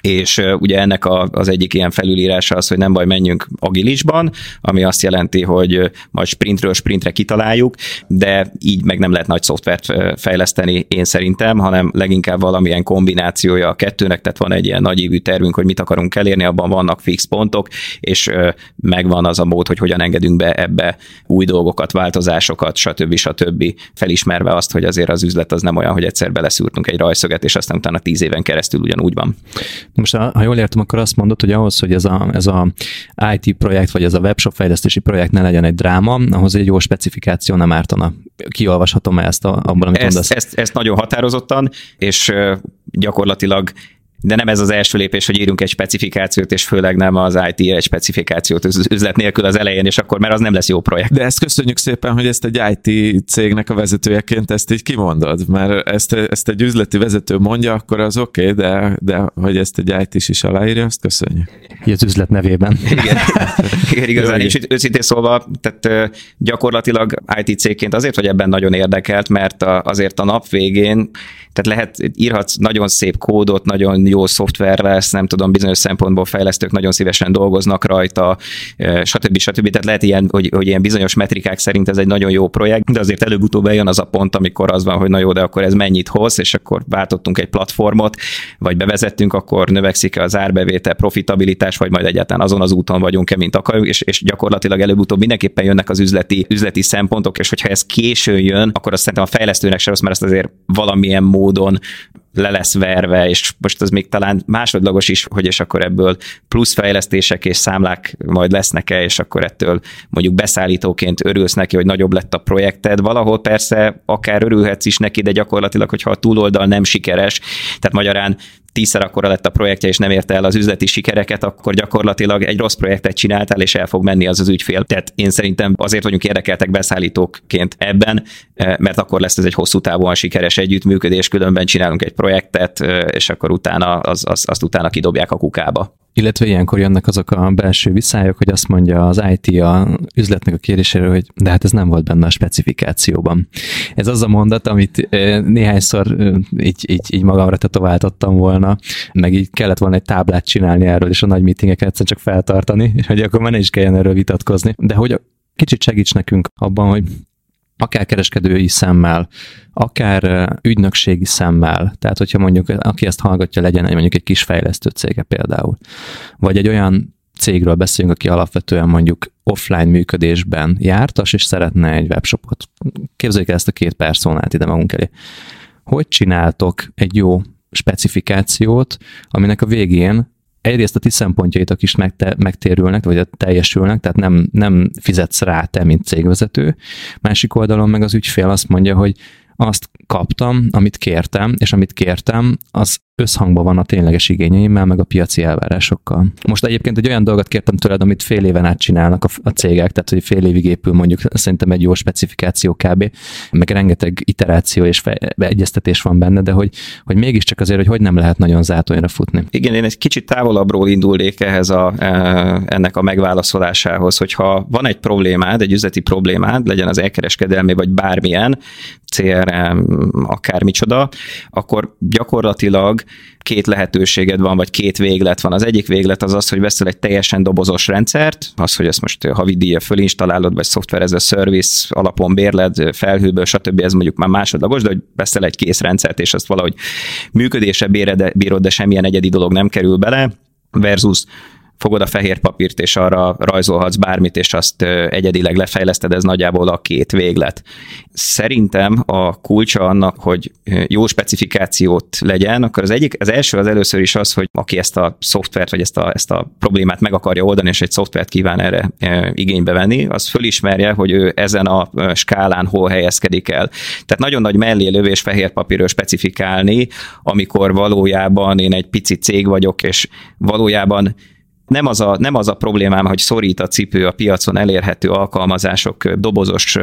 és ugye ennek az egyik ilyen felülírása az, hogy nem baj, menjünk agilisban, ami azt jelenti, hogy majd sprintről sprintre kitaláljuk, de így meg nem lehet nagy szoftvert fejleszteni én szerintem, hanem leginkább valamilyen kombinációja a kettőnek, tehát van egy ilyen nagyívű tervünk, hogy mit akarunk elérni, abban vannak fix pontok, és megvan az a mód, hogy hogyan engedünk be ebbe új dolgokat, változásokat, stb. stb. felismerve azt, hogy azért az üzlet az nem olyan, hogy egyszer beleszúrtunk egy rajszöget, és aztán utána tíz éven keresztül ugyanúgy van. Most, ha jól értem, akkor azt mondod, hogy ahhoz, hogy ez a, ez a IT projekt, vagy ez a webshop fejlesztési projekt ne legyen egy dráma, ahhoz egy jó specifikáció nem ártana. Kiolvashatom ezt a, abban, amit ezt, mondasz? Ezt, ezt nagyon határozottan, és gyakorlatilag de nem ez az első lépés, hogy írunk egy specifikációt, és főleg nem az IT egy specifikációt az üzlet nélkül az elején, és akkor mert az nem lesz jó projekt. De ezt köszönjük szépen, hogy ezt egy IT cégnek a vezetőjeként ezt így kimondod, mert ezt, ezt egy üzleti vezető mondja, akkor az oké, okay, de, de hogy ezt egy IT is aláírja, azt köszönjük. Így az üzlet nevében. Igen, (laughs) Igen igazán, és őszintén szólva, tehát gyakorlatilag IT cégként azért, hogy ebben nagyon érdekelt, mert azért a nap végén, tehát lehet, írhatsz nagyon szép kódot, nagyon jó szoftver lesz, nem tudom, bizonyos szempontból fejlesztők nagyon szívesen dolgoznak rajta, stb. stb. Tehát lehet ilyen, hogy, hogy ilyen bizonyos metrikák szerint ez egy nagyon jó projekt, de azért előbb-utóbb eljön az a pont, amikor az van, hogy na jó, de akkor ez mennyit hoz, és akkor váltottunk egy platformot, vagy bevezettünk, akkor növekszik az árbevétel, profitabilitás, vagy majd egyáltalán azon az úton vagyunk-e, mint akarjuk, és, és gyakorlatilag előbb-utóbb mindenképpen jönnek az üzleti, üzleti szempontok, és hogyha ez későn jön, akkor azt szerintem a fejlesztőnek se rossz, mert ezt azért valamilyen módon le lesz verve, és most az még talán másodlagos is, hogy és akkor ebből plusz fejlesztések és számlák majd lesznek-e, és akkor ettől mondjuk beszállítóként örülsz neki, hogy nagyobb lett a projekted. Valahol persze akár örülhetsz is neki, de gyakorlatilag, hogyha a túloldal nem sikeres, tehát magyarán tízszer akkora lett a projektje, és nem érte el az üzleti sikereket, akkor gyakorlatilag egy rossz projektet csináltál, és el fog menni az az ügyfél. Tehát én szerintem azért vagyunk érdekeltek beszállítóként ebben, eh, mert akkor lesz ez egy hosszú távon sikeres együttműködés, különben csinálunk egy projektet, eh, és akkor utána az, az, azt utána kidobják a kukába. Illetve ilyenkor jönnek azok a belső visszályok, hogy azt mondja az IT a üzletnek a kérdésére, hogy de hát ez nem volt benne a specifikációban. Ez az a mondat, amit néhányszor így, így, így magamra tetováltattam volna, meg így kellett volna egy táblát csinálni erről, és a nagy meetingeket egyszer csak feltartani, (laughs) hogy akkor már ne is kelljen erről vitatkozni. De hogy kicsit segíts nekünk abban, hogy akár kereskedői szemmel, akár ügynökségi szemmel, tehát hogyha mondjuk aki ezt hallgatja, legyen egy mondjuk egy kis fejlesztő cége például, vagy egy olyan cégről beszélünk, aki alapvetően mondjuk offline működésben jártas, és szeretne egy webshopot. Képzeljük el ezt a két personát ide magunk elé. Hogy csináltok egy jó specifikációt, aminek a végén egyrészt a ti szempontjaitok is megte, megtérülnek, vagy teljesülnek, tehát nem, nem fizetsz rá te, mint cégvezető. Másik oldalon meg az ügyfél azt mondja, hogy azt kaptam, amit kértem, és amit kértem, az összhangban van a tényleges igényeimmel, meg a piaci elvárásokkal. Most egyébként egy olyan dolgot kértem tőled, amit fél éven át csinálnak a, a cégek, tehát hogy fél évig épül mondjuk szerintem egy jó specifikáció kb. Meg rengeteg iteráció és egyeztetés van benne, de hogy, hogy mégiscsak azért, hogy hogy nem lehet nagyon zátonyra futni. Igen, én egy kicsit távolabbról indulnék ehhez a, e, ennek a megválaszolásához, hogyha van egy problémád, egy üzleti problémád, legyen az elkereskedelmi vagy bármilyen, CRM, akármicsoda, akkor gyakorlatilag két lehetőséged van, vagy két véglet van. Az egyik véglet az az, hogy veszel egy teljesen dobozos rendszert, az, hogy ezt most havidíja fölinstalálod, vagy szoftver ez a service alapon bérled, felhőből, stb. Ez mondjuk már másodlagos, de hogy veszel egy kész rendszert, és azt valahogy működése bírod, de semmilyen egyedi dolog nem kerül bele, versus fogod a fehér papírt, és arra rajzolhatsz bármit, és azt egyedileg lefejleszted, ez nagyjából a két véglet. Szerintem a kulcsa annak, hogy jó specifikációt legyen, akkor az egyik, az első az először is az, hogy aki ezt a szoftvert, vagy ezt a, ezt a problémát meg akarja oldani, és egy szoftvert kíván erre igénybe venni, az fölismerje, hogy ő ezen a skálán hol helyezkedik el. Tehát nagyon nagy mellélövés fehér papírról specifikálni, amikor valójában én egy pici cég vagyok, és valójában nem az, a, nem az a problémám, hogy szorít a cipő a piacon elérhető alkalmazások dobozos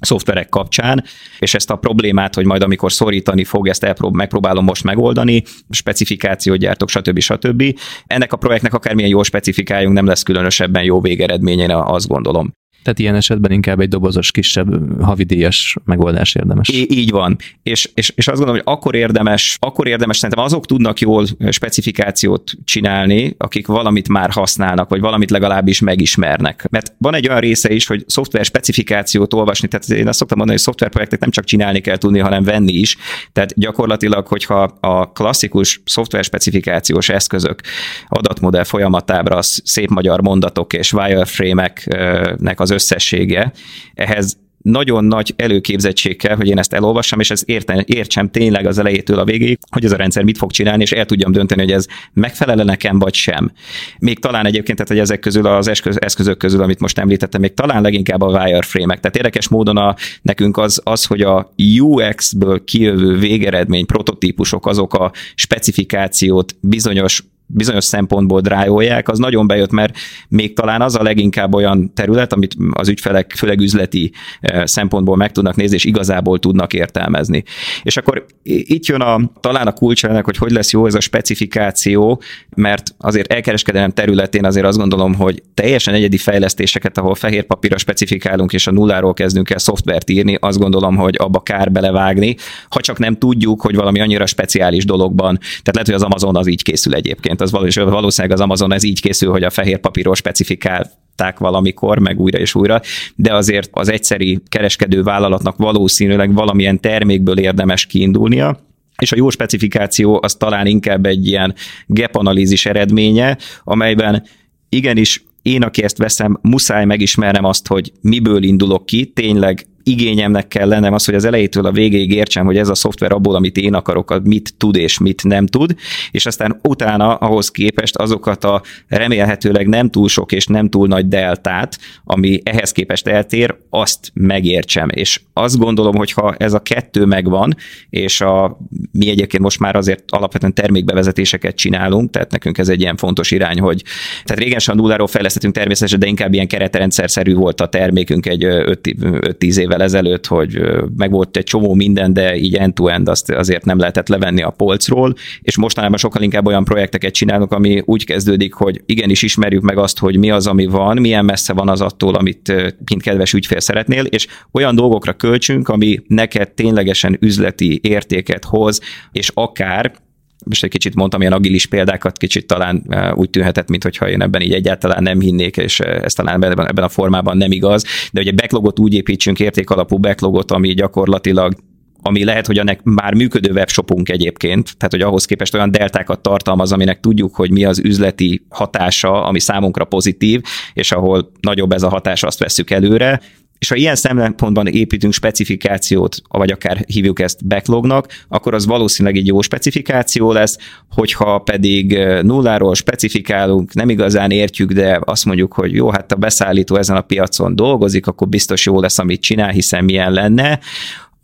szoftverek kapcsán, és ezt a problémát, hogy majd amikor szorítani fog, ezt elprób- megpróbálom most megoldani, specifikációt gyártok, stb. stb. Ennek a projektnek akármilyen jó specifikáljunk, nem lesz különösebben jó végeredménye, azt gondolom. Tehát ilyen esetben inkább egy dobozos, kisebb havidíjas megoldás érdemes. Í- így van. És, és, és azt gondolom, hogy akkor érdemes, akkor érdemes, szerintem azok tudnak jól specifikációt csinálni, akik valamit már használnak, vagy valamit legalábbis megismernek. Mert van egy olyan része is, hogy szoftver specifikációt olvasni, tehát én azt szoktam mondani, hogy szoftverprojektet nem csak csinálni kell tudni, hanem venni is. Tehát gyakorlatilag, hogyha a klasszikus szoftver specifikációs eszközök adatmodell folyamatábra szép magyar mondatok és wireframe-eknek az összessége, ehhez nagyon nagy előképzettség kell, hogy én ezt elolvassam, és ezt érten, értsem tényleg az elejétől a végéig, hogy ez a rendszer mit fog csinálni, és el tudjam dönteni, hogy ez megfelel nekem, vagy sem. Még talán egyébként, tehát, hogy ezek közül az eszközök közül, amit most említettem, még talán leginkább a wireframe-ek. Tehát érdekes módon a, nekünk az, az, hogy a UX-ből kijövő végeredmény, prototípusok, azok a specifikációt bizonyos bizonyos szempontból drájolják, az nagyon bejött, mert még talán az a leginkább olyan terület, amit az ügyfelek főleg üzleti eh, szempontból meg tudnak nézni, és igazából tudnak értelmezni. És akkor itt jön a, talán a kulcs ennek, hogy hogy lesz jó ez a specifikáció, mert azért elkereskedelem területén azért azt gondolom, hogy teljesen egyedi fejlesztéseket, ahol fehér papírra specifikálunk, és a nulláról kezdünk el szoftvert írni, azt gondolom, hogy abba kár belevágni, ha csak nem tudjuk, hogy valami annyira speciális dologban, tehát lehet, hogy az Amazon az így készül egyébként egyébként az valószínűleg az Amazon ez így készül, hogy a fehér papíról specifikál valamikor, meg újra és újra, de azért az egyszeri kereskedő vállalatnak valószínűleg valamilyen termékből érdemes kiindulnia, és a jó specifikáció az talán inkább egy ilyen gap analízis eredménye, amelyben igenis én, aki ezt veszem, muszáj megismernem azt, hogy miből indulok ki, tényleg igényemnek kell lennem az, hogy az elejétől a végéig értsem, hogy ez a szoftver abból, amit én akarok, mit tud és mit nem tud, és aztán utána ahhoz képest azokat a remélhetőleg nem túl sok és nem túl nagy deltát, ami ehhez képest eltér, azt megértsem. És azt gondolom, hogy ha ez a kettő megvan, és a, mi egyébként most már azért alapvetően termékbevezetéseket csinálunk, tehát nekünk ez egy ilyen fontos irány, hogy tehát régen sem a nulláról fejlesztettünk természetesen, de inkább ilyen keretrendszerszerű volt a termékünk egy 5-10 évvel évvel ezelőtt, hogy meg volt egy csomó minden, de így end-to-end azt azért nem lehetett levenni a polcról, és mostanában sokkal inkább olyan projekteket csinálunk, ami úgy kezdődik, hogy igenis ismerjük meg azt, hogy mi az, ami van, milyen messze van az attól, amit mint kedves ügyfél szeretnél, és olyan dolgokra költsünk, ami neked ténylegesen üzleti értéket hoz, és akár most egy kicsit mondtam ilyen agilis példákat, kicsit talán úgy tűnhetett, mintha én ebben így egyáltalán nem hinnék, és ez talán ebben a formában nem igaz, de egy backlogot úgy építsünk, értékalapú backlogot, ami gyakorlatilag ami lehet, hogy ennek már működő webshopunk egyébként, tehát hogy ahhoz képest olyan deltákat tartalmaz, aminek tudjuk, hogy mi az üzleti hatása, ami számunkra pozitív, és ahol nagyobb ez a hatás, azt veszük előre, és ha ilyen szempontban építünk specifikációt, vagy akár hívjuk ezt backlognak, akkor az valószínűleg egy jó specifikáció lesz, hogyha pedig nulláról specifikálunk, nem igazán értjük, de azt mondjuk, hogy jó, hát a beszállító ezen a piacon dolgozik, akkor biztos jó lesz, amit csinál, hiszen milyen lenne,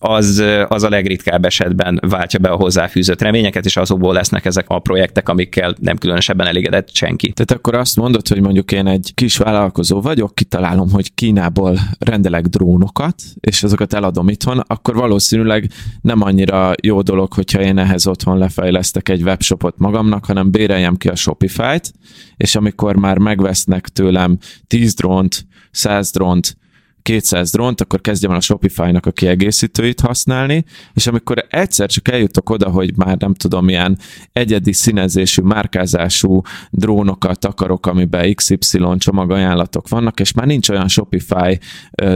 az, az a legritkább esetben váltja be a hozzáfűzött reményeket, és azokból lesznek ezek a projektek, amikkel nem különösebben elégedett senki. Tehát akkor azt mondod, hogy mondjuk én egy kis vállalkozó vagyok, kitalálom, hogy Kínából rendelek drónokat, és azokat eladom itthon, akkor valószínűleg nem annyira jó dolog, hogyha én ehhez otthon lefejlesztek egy webshopot magamnak, hanem béreljem ki a Shopify-t, és amikor már megvesznek tőlem 10 drónt, 100 drónt, 200 drónt, akkor kezdjem el a Shopify-nak a kiegészítőit használni, és amikor egyszer csak eljutok oda, hogy már nem tudom, milyen egyedi színezésű, márkázású drónokat akarok, amiben XY csomagajánlatok vannak, és már nincs olyan Shopify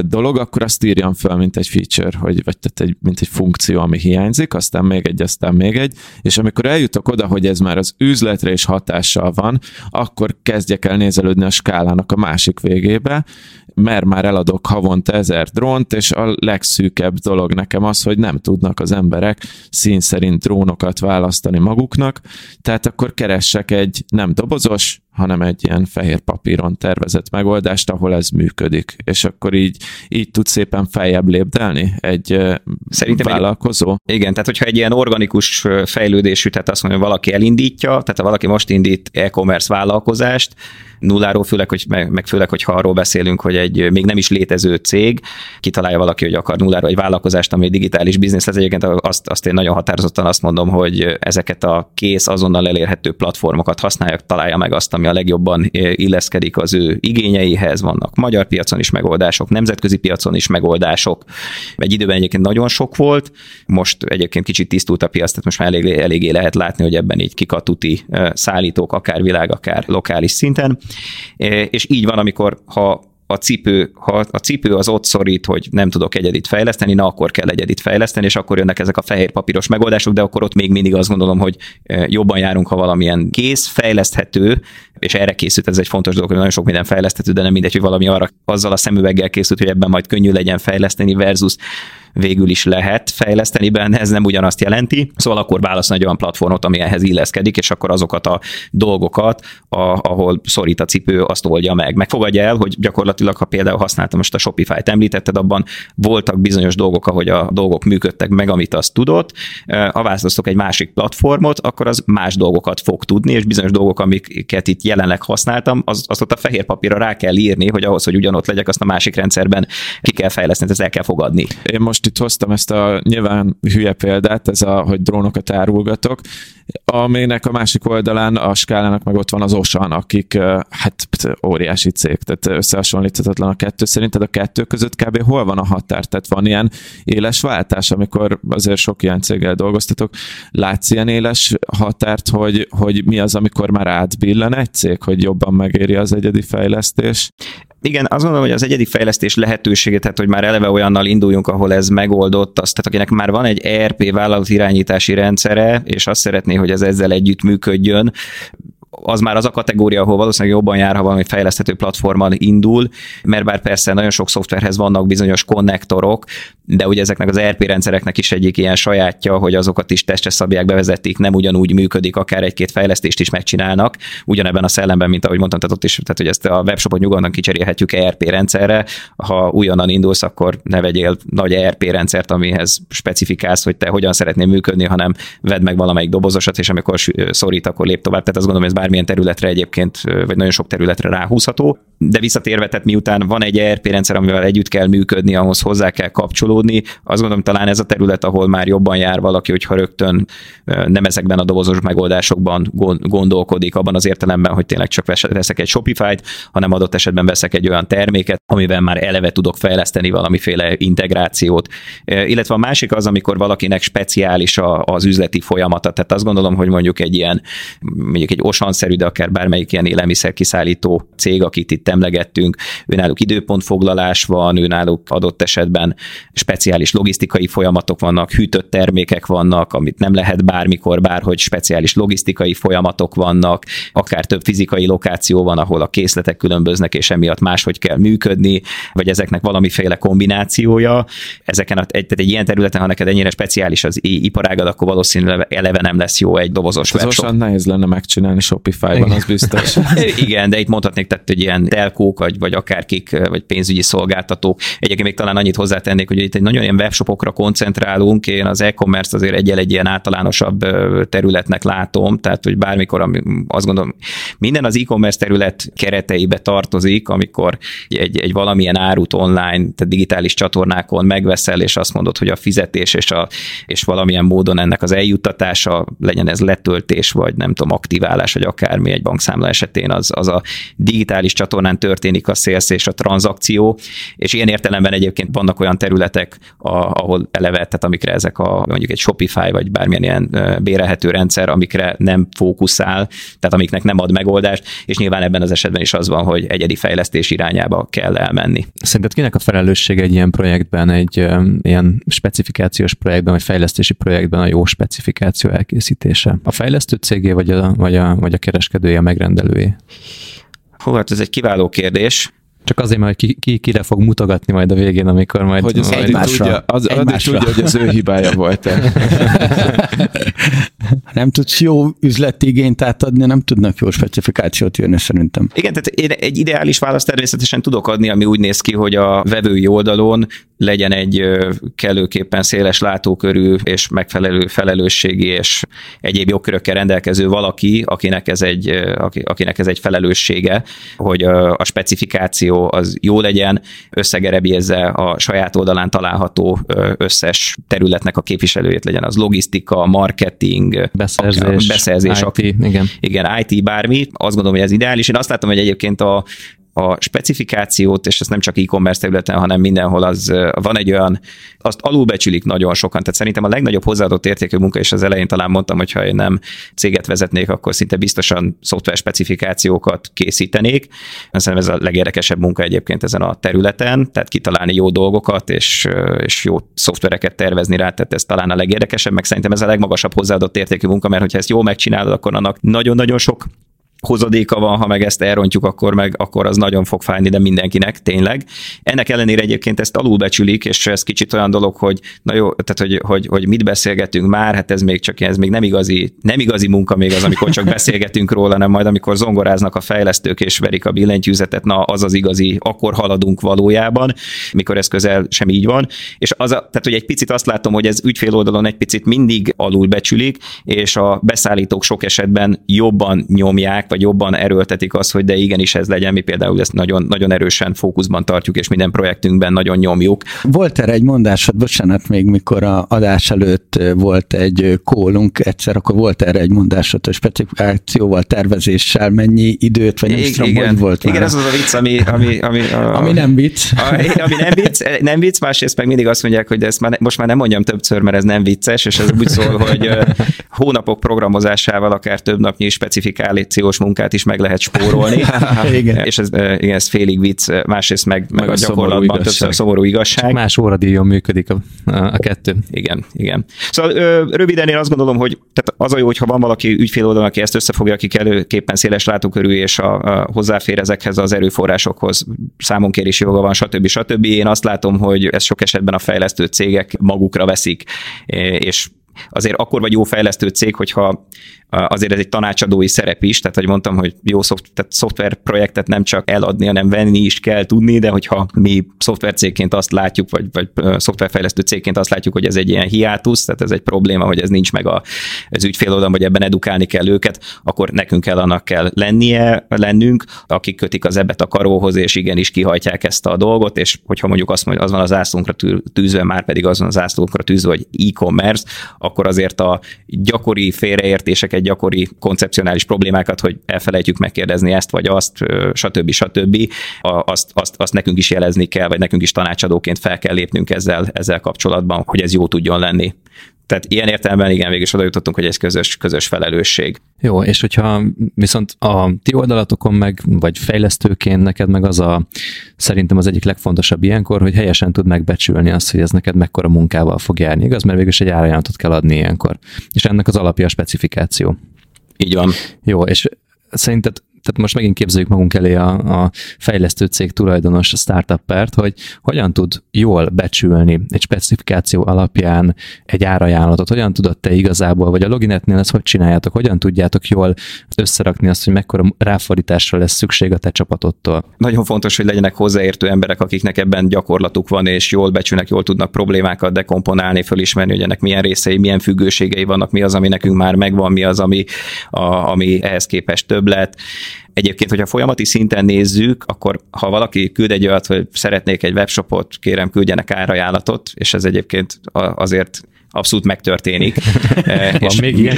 dolog, akkor azt írjam fel, mint egy feature, hogy, vagy tehát egy, mint egy funkció, ami hiányzik, aztán még egy, aztán még egy, és amikor eljutok oda, hogy ez már az üzletre is hatással van, akkor kezdjek el nézelődni a skálának a másik végébe, mert már eladok havonta ezer drónt, és a legszűkebb dolog nekem az, hogy nem tudnak az emberek szín szerint drónokat választani maguknak, tehát akkor keressek egy nem dobozos, hanem egy ilyen fehér papíron tervezett megoldást, ahol ez működik. És akkor így, így tud szépen feljebb lépdelni egy Szerintem vállalkozó. Egy, igen, tehát hogyha egy ilyen organikus fejlődésű, tehát azt mondja, hogy valaki elindítja, tehát ha valaki most indít e-commerce vállalkozást, nulláról, főleg, hogy, meg, meg főleg, hogyha arról beszélünk, hogy egy még nem is létező cég, kitalálja valaki, hogy akar nulláról egy vállalkozást, ami egy digitális biznisz lesz. Egyébként azt, azt én nagyon határozottan azt mondom, hogy ezeket a kész, azonnal elérhető platformokat használja, találja meg azt, ami a legjobban illeszkedik az ő igényeihez. Vannak magyar piacon is megoldások, nemzetközi piacon is megoldások. Egy időben egyébként nagyon sok volt, most egyébként kicsit tisztult a piac, tehát most már elég, eléggé lehet látni, hogy ebben így kikatuti szállítók, akár világ, akár lokális szinten. És így van, amikor ha a cipő, ha a cipő az ott szorít, hogy nem tudok egyedit fejleszteni, na akkor kell egyedit fejleszteni, és akkor jönnek ezek a fehér papíros megoldások, de akkor ott még mindig azt gondolom, hogy jobban járunk, ha valamilyen kész, fejleszthető, és erre készült, ez egy fontos dolog, hogy nagyon sok minden fejleszthető, de nem mindegy, hogy valami arra azzal a szemüveggel készült, hogy ebben majd könnyű legyen fejleszteni, versus végül is lehet fejleszteni benne, ez nem ugyanazt jelenti. Szóval akkor válasz egy olyan platformot, ami ehhez illeszkedik, és akkor azokat a dolgokat, a, ahol szorít a cipő, azt oldja meg. Megfogadja el, hogy gyakorlatilag, ha például használtam most a Shopify-t említetted, abban voltak bizonyos dolgok, ahogy a dolgok működtek meg, amit azt tudott. Ha választottok egy másik platformot, akkor az más dolgokat fog tudni, és bizonyos dolgok, amiket itt jelenleg használtam, az, azt ott a fehér papírra rá kell írni, hogy ahhoz, hogy ugyanott legyek, azt a másik rendszerben ki kell fejleszteni, ezt el kell fogadni. Én most itt hoztam ezt a nyilván hülye példát, ez a, hogy drónokat árulgatok, aminek a másik oldalán a skálának meg ott van az Osan, akik hát óriási cég, tehát összehasonlíthatatlan a kettő. Szerinted a kettő között kb. hol van a határ? Tehát van ilyen éles váltás, amikor azért sok ilyen céggel dolgoztatok, látsz ilyen éles határt, hogy, hogy mi az, amikor már átbillen egy cég, hogy jobban megéri az egyedi fejlesztés? Igen, azt gondolom, hogy az egyedi fejlesztés lehetősége, tehát hogy már eleve olyannal induljunk, ahol ez megoldott, azt, tehát akinek már van egy ERP vállalat irányítási rendszere, és azt szeretné, hogy ez ezzel együtt működjön, az már az a kategória, ahol valószínűleg jobban jár, ha valami fejleszthető platformon indul, mert bár persze nagyon sok szoftverhez vannak bizonyos konnektorok, de ugye ezeknek az ERP rendszereknek is egyik ilyen sajátja, hogy azokat is testre szabják, bevezetik, nem ugyanúgy működik, akár egy-két fejlesztést is megcsinálnak, ugyanebben a szellemben, mint ahogy mondtam, tehát ott is, tehát hogy ezt a webshopot nyugodtan kicserélhetjük ERP rendszerre, ha újonnan indulsz, akkor ne vegyél nagy ERP rendszert, amihez specifikálsz, hogy te hogyan szeretnél működni, hanem vedd meg valamelyik dobozosat, és amikor szorít, akkor lép tovább. Tehát azt gondolom, ez bármilyen területre egyébként, vagy nagyon sok területre ráhúzható. De visszatérve, tehát miután van egy ERP rendszer, amivel együtt kell működni, ahhoz hozzá kell kapcsolódni, azt gondolom talán ez a terület, ahol már jobban jár valaki, hogyha rögtön nem ezekben a dobozos megoldásokban gondolkodik, abban az értelemben, hogy tényleg csak veszek egy Shopify-t, hanem adott esetben veszek egy olyan terméket, amivel már eleve tudok fejleszteni valamiféle integrációt. Illetve a másik az, amikor valakinek speciális az üzleti folyamata. Tehát azt gondolom, hogy mondjuk egy ilyen, mondjuk egy osanszerű, de akár bármelyik ilyen élelmiszer kiszállító cég, akit itt emlegettünk, őnáluk időpontfoglalás van, őnáluk adott esetben speciális logisztikai folyamatok vannak, hűtött termékek vannak, amit nem lehet bármikor, bárhogy speciális logisztikai folyamatok vannak, akár több fizikai lokáció van, ahol a készletek különböznek, és emiatt máshogy kell működni, vagy ezeknek valamiféle kombinációja. Ezeken a, egy, tehát egy ilyen területen, ha neked ennyire speciális az iparágad, akkor valószínűleg eleve nem lesz jó egy dobozos webshop. nehéz lenne megcsinálni Shopify-ban, az biztos. (laughs) Igen, de itt mondhatnék, tehát, hogy ilyen telkók, vagy, vagy akárkik, vagy pénzügyi szolgáltatók. Egyébként még talán annyit hozzátennék, hogy itt egy nagyon ilyen webshopokra koncentrálunk. Én az e-commerce azért egyel egy ilyen általánosabb területnek látom, tehát hogy bármikor, azt gondolom, minden az e-commerce terület kereteibe tartozik, amikor egy, egy valamilyen árut online, tehát digitális csatornákon megveszel, és azt mondod, hogy a fizetés és, a, és valamilyen módon ennek az eljuttatása, legyen ez letöltés, vagy nem tudom, aktiválás, vagy akármi egy bankszámla esetén, az, az a digitális csatornán történik a sales és a tranzakció, és ilyen értelemben egyébként vannak olyan területek, a, ahol eleve, tehát amikre ezek a mondjuk egy Shopify, vagy bármilyen ilyen bérelhető rendszer, amikre nem fókuszál, tehát amiknek nem ad megoldást, és nyilván ebben az esetben is az van, hogy egyedi fejlesztés irányába kell elmenni. Szerinted kinek a felelősség egy ilyen projektben, egy ilyen specifikációs projektben, vagy fejlesztési projektben a jó specifikáció elkészítése? A fejlesztő cégé, vagy a, vagy a, vagy a kereskedője, a megrendelője? Hú, hát ez egy kiváló kérdés. Csak azért, mert ki, ki, kire fog mutogatni majd a végén, amikor majd... Hogy az egymásra, tudja, az egymásra. tudja, hogy az ő hibája volt (laughs) nem tudsz jó üzleti igényt átadni, nem tudnak jó specifikációt jönni szerintem. Igen, tehát én egy ideális választ természetesen tudok adni, ami úgy néz ki, hogy a vevői oldalon legyen egy kellőképpen széles látókörű és megfelelő felelősségi és egyéb jogkörökkel rendelkező valaki, akinek ez egy, akinek ez egy felelőssége, hogy a specifikáció az jó legyen, összegerebjézze a saját oldalán található összes területnek a képviselőjét legyen az logisztika, marketing, beszerzés, beszerzés IT, igen. Igen, IT bármi, azt gondolom, hogy ez ideális. Én azt látom, hogy egyébként a, a specifikációt, és ez nem csak e-commerce területen, hanem mindenhol az van egy olyan, azt alulbecsülik nagyon sokan. Tehát szerintem a legnagyobb hozzáadott értékű munka, és az elején talán mondtam, hogy ha én nem céget vezetnék, akkor szinte biztosan szoftver specifikációkat készítenék. Szerintem ez a legérdekesebb munka egyébként ezen a területen, tehát kitalálni jó dolgokat, és, és jó szoftvereket tervezni rá, tehát ez talán a legérdekesebb, meg szerintem ez a legmagasabb hozzáadott értékű munka, mert hogyha ezt jól megcsinálod, akkor annak nagyon-nagyon sok hozadéka van, ha meg ezt elrontjuk, akkor meg akkor az nagyon fog fájni, de mindenkinek tényleg. Ennek ellenére egyébként ezt alulbecsülik, és ez kicsit olyan dolog, hogy na jó, tehát hogy, hogy, hogy mit beszélgetünk már, hát ez még csak ez még nem igazi, nem igazi munka még az, amikor csak beszélgetünk róla, hanem majd amikor zongoráznak a fejlesztők és verik a billentyűzetet, na az az igazi, akkor haladunk valójában, mikor ez közel sem így van. És az a, tehát, hogy egy picit azt látom, hogy ez ügyfél oldalon egy picit mindig alulbecsülik, és a beszállítók sok esetben jobban nyomják, vagy jobban erőltetik azt, hogy de igenis ez legyen, mi például ezt nagyon, nagyon erősen fókuszban tartjuk, és minden projektünkben nagyon nyomjuk. Volt erre egy mondásod, bocsánat, még mikor a adás előtt volt egy kólunk egyszer, akkor volt erre egy mondásod, hogy specifikációval, tervezéssel mennyi időt, vagy nem is tudom, igen, volt Igen, már. ez az a vicc, ami, ami, ami, a, ami nem vicc. A, ami nem vicc, nem vicc, másrészt meg mindig azt mondják, hogy de ezt már, most már nem mondjam többször, mert ez nem vicces, és ez úgy szól, hogy hónapok programozásával akár több napnyi specifikációs munkát is meg lehet spórolni. (laughs) igen. (laughs) És ez, igen, ez félig vicc, másrészt meg, meg, meg a, a gyakorlatban többször szomorú igazság. Csak más óradíjon működik a, a kettő. Igen, igen. Szóval röviden én azt gondolom, hogy tehát az a jó, hogyha van valaki ügyfél oldalon, aki ezt összefogja, aki előképpen széles látókörű és a, a hozzáfér ezekhez az erőforrásokhoz, számonkérési joga van, stb. stb. Én azt látom, hogy ez sok esetben a fejlesztő cégek magukra veszik, és azért akkor vagy jó fejlesztő cég, hogyha azért ez egy tanácsadói szerep is, tehát hogy mondtam, hogy jó szoft, tehát szoftverprojektet nem csak eladni, hanem venni is kell tudni, de hogyha mi szoftvercégként azt látjuk, vagy, vagy szoftverfejlesztő cégként azt látjuk, hogy ez egy ilyen hiátusz, tehát ez egy probléma, hogy ez nincs meg a, az ügyfél oldalon, vagy ebben edukálni kell őket, akkor nekünk kell annak kell lennie, lennünk, akik kötik az ebbet a karóhoz, és igenis kihajtják ezt a dolgot, és hogyha mondjuk azt mondja, az van az zászlónkra tűzve, már pedig az van az zászlónkra tűzve, hogy e-commerce, akkor azért a gyakori félreértések egy gyakori koncepcionális problémákat, hogy elfelejtjük megkérdezni ezt vagy azt, stb. stb. Azt, azt, azt nekünk is jelezni kell, vagy nekünk is tanácsadóként fel kell lépnünk ezzel, ezzel kapcsolatban, hogy ez jó tudjon lenni. Tehát ilyen értelemben igen, végig is oda jutottunk, hogy ez közös, közös felelősség. Jó, és hogyha viszont a ti oldalatokon meg, vagy fejlesztőként neked meg az a szerintem az egyik legfontosabb ilyenkor, hogy helyesen tud megbecsülni azt, hogy ez neked mekkora munkával fog járni, igaz? Mert végül is egy árajánlatot kell adni ilyenkor. És ennek az alapja a specifikáció. Így van. Jó, és szerinted tehát most megint képzeljük magunk elé a, a fejlesztő cég tulajdonos, startuppert, hogy hogyan tud jól becsülni egy specifikáció alapján egy árajánlatot, hogyan tudod te igazából, vagy a loginetnél ezt hogy csináljátok, hogyan tudjátok jól összerakni azt, hogy mekkora ráfordításra lesz szükség a te csapatottól. Nagyon fontos, hogy legyenek hozzáértő emberek, akiknek ebben gyakorlatuk van, és jól becsülnek, jól tudnak problémákat dekomponálni, fölismerni, hogy ennek milyen részei, milyen függőségei vannak, mi az, ami nekünk már megvan, mi az, ami, a, ami ehhez képest többlet Egyébként, hogyha folyamati szinten nézzük, akkor ha valaki küld egy olyat, hogy szeretnék egy webshopot, kérem küldjenek árajánlatot, és ez egyébként azért abszolút megtörténik. (laughs) van és még ilyen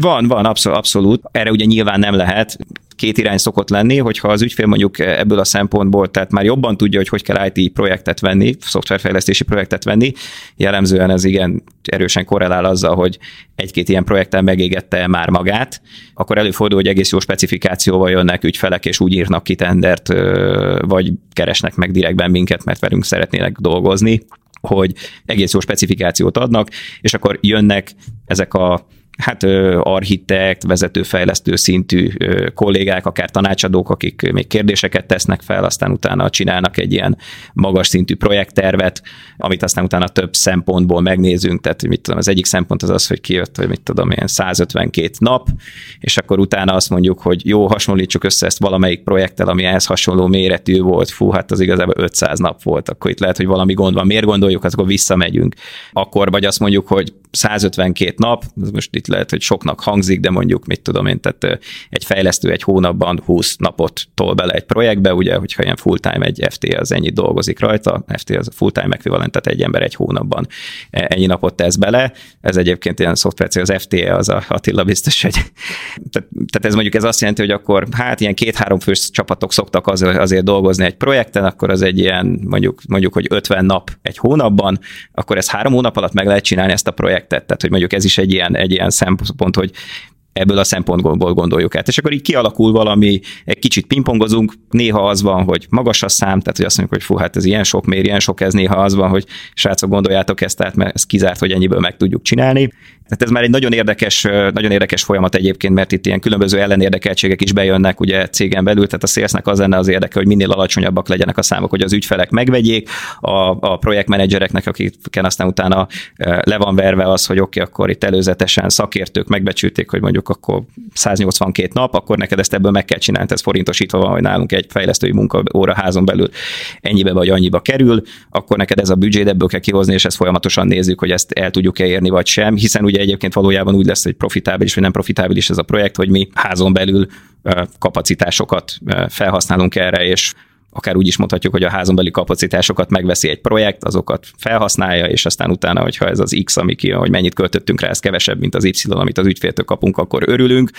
Van, van, abszolút, abszolút. Erre ugye nyilván nem lehet két irány szokott lenni, hogyha az ügyfél mondjuk ebből a szempontból, tehát már jobban tudja, hogy hogy kell IT projektet venni, szoftverfejlesztési projektet venni, jellemzően ez igen erősen korrelál azzal, hogy egy-két ilyen projekten megégette már magát, akkor előfordul, hogy egész jó specifikációval jönnek ügyfelek, és úgy írnak ki tendert, vagy keresnek meg direktben minket, mert velünk szeretnének dolgozni, hogy egész jó specifikációt adnak, és akkor jönnek ezek a hát architekt, vezetőfejlesztő szintű kollégák, akár tanácsadók, akik még kérdéseket tesznek fel, aztán utána csinálnak egy ilyen magas szintű projekttervet, amit aztán utána több szempontból megnézünk, tehát mit tudom, az egyik szempont az az, hogy kijött, hogy mit tudom, ilyen 152 nap, és akkor utána azt mondjuk, hogy jó, hasonlítsuk össze ezt valamelyik projekttel, ami ehhez hasonló méretű volt, fú, hát az igazából 500 nap volt, akkor itt lehet, hogy valami gond van, miért gondoljuk, akkor visszamegyünk. Akkor vagy azt mondjuk, hogy 152 nap, most itt lehet, hogy soknak hangzik, de mondjuk, mit tudom én, tehát egy fejlesztő egy hónapban 20 napot tol bele egy projektbe, ugye, hogyha ilyen full-time egy FT az ennyit dolgozik rajta, FT az full-time equivalent, tehát egy ember egy hónapban e, ennyi napot tesz bele. Ez egyébként ilyen szoftver, az FT az a Attila biztos, hogy (laughs) tehát, tehát ez mondjuk ez azt jelenti, hogy akkor hát ilyen két-három fős csapatok szoktak az, azért dolgozni egy projekten, akkor az egy ilyen mondjuk, mondjuk, hogy 50 nap egy hónapban, akkor ez három hónap alatt meg lehet csinálni ezt a projektet. Tehát, hogy mondjuk ez is egy ilyen, egy ilyen szempont, hogy ebből a szempontból gondoljuk át. És akkor így kialakul valami, egy kicsit pingpongozunk, néha az van, hogy magas a szám, tehát hogy azt mondjuk, hogy fú, hát ez ilyen sok mér, ilyen sok ez, néha az van, hogy srácok, gondoljátok ezt át, mert ez kizárt, hogy ennyiből meg tudjuk csinálni. Tehát ez már egy nagyon érdekes, nagyon érdekes folyamat egyébként, mert itt ilyen különböző ellenérdekeltségek is bejönnek ugye cégen belül, tehát a szélsznek az lenne az érdeke, hogy minél alacsonyabbak legyenek a számok, hogy az ügyfelek megvegyék, a, a projektmenedzsereknek, akiken aztán utána le van verve az, hogy oké, okay, akkor itt előzetesen szakértők megbecsülték, hogy mondjuk akkor 182 nap, akkor neked ezt ebből meg kell csinálni, ez forintosítva van, hogy nálunk egy fejlesztői munkaóra házon belül ennyibe vagy annyiba kerül, akkor neked ez a büdzsé, ebből kell kihozni, és ezt folyamatosan nézzük, hogy ezt el tudjuk-e érni, vagy sem, hiszen ugye egyébként valójában úgy lesz, hogy profitábilis vagy nem profitábilis ez a projekt, hogy mi házon belül kapacitásokat felhasználunk erre, és akár úgy is mondhatjuk, hogy a házon belüli kapacitásokat megveszi egy projekt, azokat felhasználja, és aztán utána, hogyha ez az X, ami ki, hogy mennyit költöttünk rá, ez kevesebb, mint az Y, amit az ügyféltől kapunk, akkor örülünk,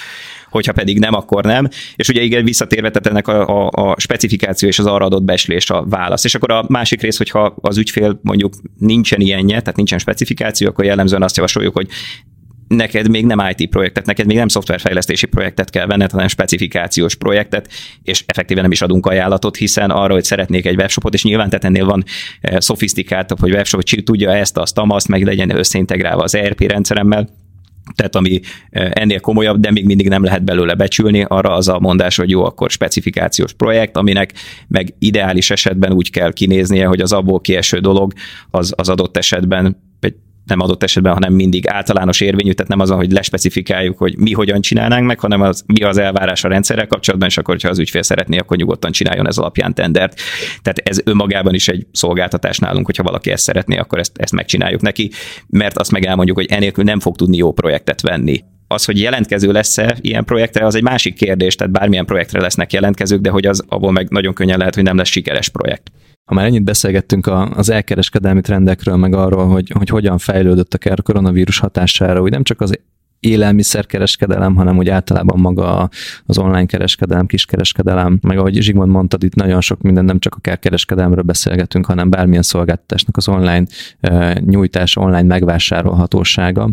hogyha pedig nem, akkor nem. És ugye igen, visszatérve, tehát ennek a, a, a specifikáció és az arra adott beslés a válasz. És akkor a másik rész, hogyha az ügyfél mondjuk nincsen ilyenje, tehát nincsen specifikáció, akkor jellemzően azt javasoljuk, hogy neked még nem IT projektet, neked még nem szoftverfejlesztési projektet kell venned, hanem specifikációs projektet, és effektíven nem is adunk ajánlatot, hiszen arra, hogy szeretnék egy webshopot, és nyilván tehát ennél van eh, szofisztikáltabb, hogy webshop hogy tudja ezt, azt, azt, meg legyen összeintegrálva az ERP rendszeremmel, tehát ami eh, ennél komolyabb, de még mindig nem lehet belőle becsülni, arra az a mondás, hogy jó, akkor specifikációs projekt, aminek meg ideális esetben úgy kell kinéznie, hogy az abból kieső dolog az, az adott esetben nem adott esetben, hanem mindig általános érvényű, tehát nem azon, hogy lespecifikáljuk, hogy mi hogyan csinálnánk meg, hanem az, mi az elvárás a rendszerrel kapcsolatban, és akkor, ha az ügyfél szeretné, akkor nyugodtan csináljon ez alapján tendert. Tehát ez önmagában is egy szolgáltatás nálunk, hogyha valaki ezt szeretné, akkor ezt, ezt megcsináljuk neki, mert azt meg elmondjuk, hogy enélkül nem fog tudni jó projektet venni az, hogy jelentkező lesz-e ilyen projektre, az egy másik kérdés, tehát bármilyen projektre lesznek jelentkezők, de hogy az abból meg nagyon könnyen lehet, hogy nem lesz sikeres projekt ha már ennyit beszélgettünk az elkereskedelmi trendekről, meg arról, hogy, hogy hogyan fejlődött a koronavírus hatására, úgy nem csak az élelmiszerkereskedelem, hanem úgy általában maga az online kereskedelem, kiskereskedelem, meg ahogy Zsigmond mondtad, itt nagyon sok minden, nem csak akár kereskedelemről beszélgetünk, hanem bármilyen szolgáltatásnak az online uh, nyújtás, online megvásárolhatósága.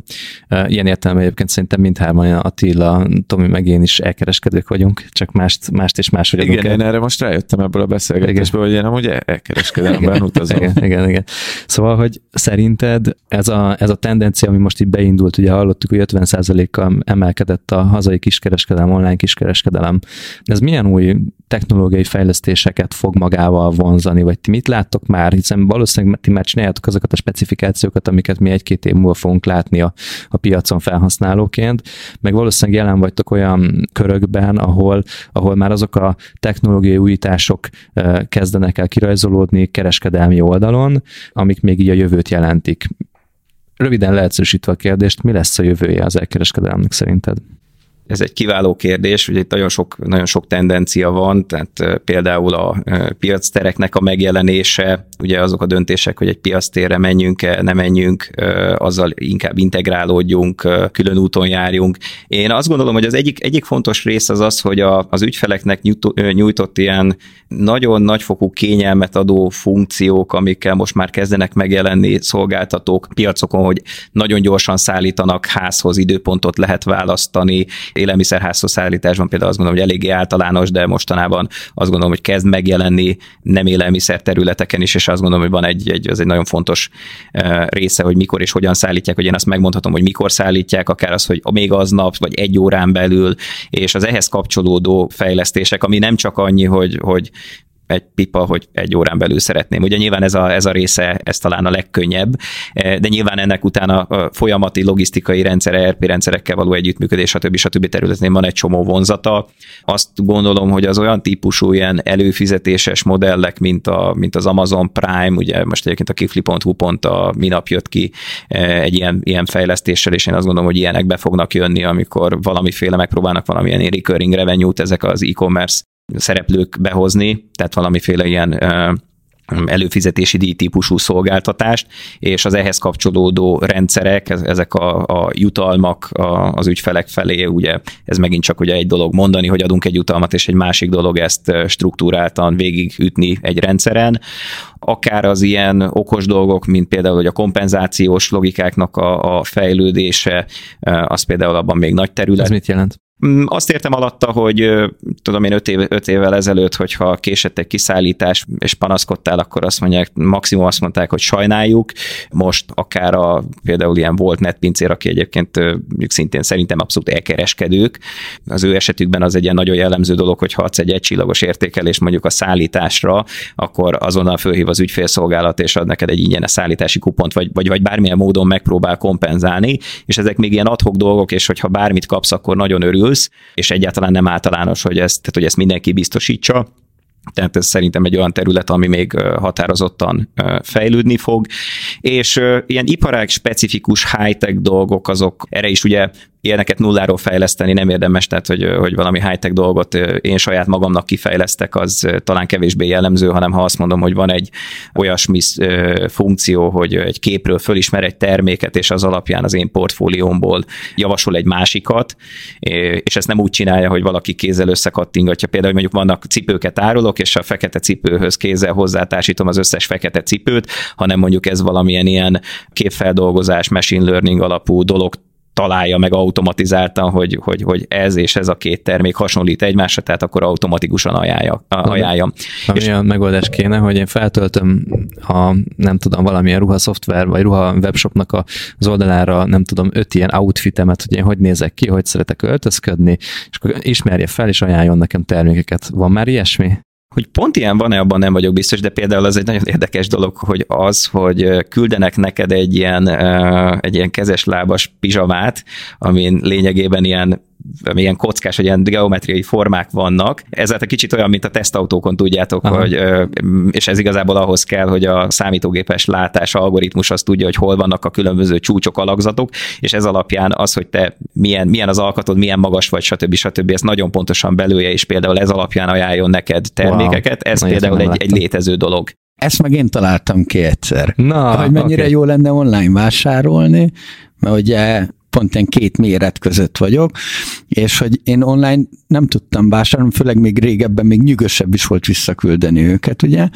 Ilyen értelemben egyébként szerintem mindhárman Attila, Tomi meg én is elkereskedők vagyunk, csak mást, mást és máshogy Igen, el. én erre most rájöttem ebből a beszélgetésből, hogy én amúgy elkereskedelemben utazom. Igen, igen, igen. Szóval, hogy szerinted ez a, ez a tendencia, ami most itt beindult, ugye hallottuk, hogy 50 kal emelkedett a hazai kiskereskedelem, online kiskereskedelem. Ez milyen új technológiai fejlesztéseket fog magával vonzani, vagy ti mit láttok már, hiszen valószínűleg ti már csináljátok azokat a specifikációkat, amiket mi egy-két év múlva fogunk látni a, a piacon felhasználóként, meg valószínűleg jelen vagytok olyan körökben, ahol, ahol már azok a technológiai újítások kezdenek el kirajzolódni kereskedelmi oldalon, amik még így a jövőt jelentik. Röviden leegyszerűsítve a kérdést, mi lesz a jövője az elkereskedelemnek szerinted? Ez egy kiváló kérdés, ugye itt nagyon sok, nagyon sok tendencia van, tehát például a piactereknek a megjelenése, ugye azok a döntések, hogy egy piactérre menjünk-e, ne menjünk, azzal inkább integrálódjunk, külön úton járjunk. Én azt gondolom, hogy az egyik, egyik fontos rész az az, hogy a, az ügyfeleknek nyújtott ilyen nagyon nagyfokú kényelmet adó funkciók, amikkel most már kezdenek megjelenni szolgáltatók piacokon, hogy nagyon gyorsan szállítanak házhoz, időpontot lehet választani, élelmiszerházhoz szállításban például azt gondolom, hogy eléggé általános, de mostanában azt gondolom, hogy kezd megjelenni nem élelmiszer területeken is, és azt gondolom, hogy van egy, egy, az egy nagyon fontos része, hogy mikor és hogyan szállítják, hogy én azt megmondhatom, hogy mikor szállítják, akár az, hogy még aznap, vagy egy órán belül, és az ehhez kapcsolódó fejlesztések, ami nem csak annyi, hogy, hogy egy pipa, hogy egy órán belül szeretném. Ugye nyilván ez a, ez a része, ez talán a legkönnyebb, de nyilván ennek utána a folyamati logisztikai rendszer, ERP rendszerekkel való együttműködés, stb. stb. területén van egy csomó vonzata. Azt gondolom, hogy az olyan típusú ilyen előfizetéses modellek, mint, a, mint az Amazon Prime, ugye most egyébként a kifli.hu pont a minap jött ki egy ilyen, ilyen fejlesztéssel, és én azt gondolom, hogy ilyenek be fognak jönni, amikor valamiféle megpróbálnak valamilyen recurring revenue-t ezek az e-commerce szereplők behozni, tehát valamiféle ilyen előfizetési díjtípusú szolgáltatást, és az ehhez kapcsolódó rendszerek, ezek a, a jutalmak az ügyfelek felé, ugye ez megint csak ugye egy dolog mondani, hogy adunk egy jutalmat, és egy másik dolog ezt struktúráltan végigütni egy rendszeren. Akár az ilyen okos dolgok, mint például hogy a kompenzációs logikáknak a, a fejlődése, az például abban még nagy terület. Ez mit jelent? Mm, azt értem alatta, hogy tudom én öt, év, öt évvel ezelőtt, hogyha késett egy kiszállítás, és panaszkodtál, akkor azt mondják, maximum azt mondták, hogy sajnáljuk. Most akár a például ilyen volt netpincér, aki egyébként szintén szerintem abszolút elkereskedők. Az ő esetükben az egy ilyen nagyon jellemző dolog, hogy ha adsz egy egycsillagos értékelést mondjuk a szállításra, akkor azonnal fölhív az ügyfélszolgálat, és ad neked egy ingyenes szállítási kupont, vagy, vagy, vagy bármilyen módon megpróbál kompenzálni, és ezek még ilyen adhok dolgok, és hogyha bármit kapsz, akkor nagyon örül kerülsz, és egyáltalán nem általános, hogy ezt, tehát, hogy ezt mindenki biztosítsa. Tehát ez szerintem egy olyan terület, ami még határozottan fejlődni fog. És ilyen iparág specifikus high-tech dolgok, azok erre is ugye ilyeneket nulláról fejleszteni nem érdemes, tehát hogy, hogy valami high-tech dolgot én saját magamnak kifejlesztek, az talán kevésbé jellemző, hanem ha azt mondom, hogy van egy olyasmi funkció, hogy egy képről fölismer egy terméket, és az alapján az én portfóliómból javasol egy másikat, és ezt nem úgy csinálja, hogy valaki kézzel összekattingatja. Például, hogy mondjuk vannak cipőket árulok, és a fekete cipőhöz kézzel hozzátársítom az összes fekete cipőt, hanem mondjuk ez valamilyen ilyen képfeldolgozás, machine learning alapú dolog találja meg automatizáltan, hogy, hogy, hogy ez és ez a két termék hasonlít egymásra, tehát akkor automatikusan ajánlja. ajánlja. Ami és... olyan megoldás kéne, hogy én feltöltöm a, nem tudom, valamilyen ruha szoftver, vagy ruha webshopnak a, az oldalára, nem tudom, öt ilyen outfitemet, hogy én hogy nézek ki, hogy szeretek öltözködni, és akkor ismerje fel, és ajánljon nekem termékeket. Van már ilyesmi? Hogy pont ilyen van-e, abban nem vagyok biztos, de például az egy nagyon érdekes dolog, hogy az, hogy küldenek neked egy ilyen, egy ilyen kezes lábas pizsamát, amin lényegében ilyen ilyen kockás, hogy ilyen geometriai formák vannak. Ez egy kicsit olyan, mint a tesztautókon tudjátok, Aha. hogy, és ez igazából ahhoz kell, hogy a számítógépes látás algoritmus azt tudja, hogy hol vannak a különböző csúcsok, alakzatok, és ez alapján az, hogy te milyen, milyen az alkatod, milyen magas vagy, stb. stb. ezt nagyon pontosan belője, és például ez alapján ajánljon neked termékeket. Wow. Ez Na, például egy, egy létező dolog. Ezt meg én találtam ki egyszer. Na, hogy mennyire okay. jó lenne online vásárolni, mert ugye pont ilyen két méret között vagyok, és hogy én online nem tudtam vásárolni, főleg még régebben még nyugosabb is volt visszaküldeni őket, ugye,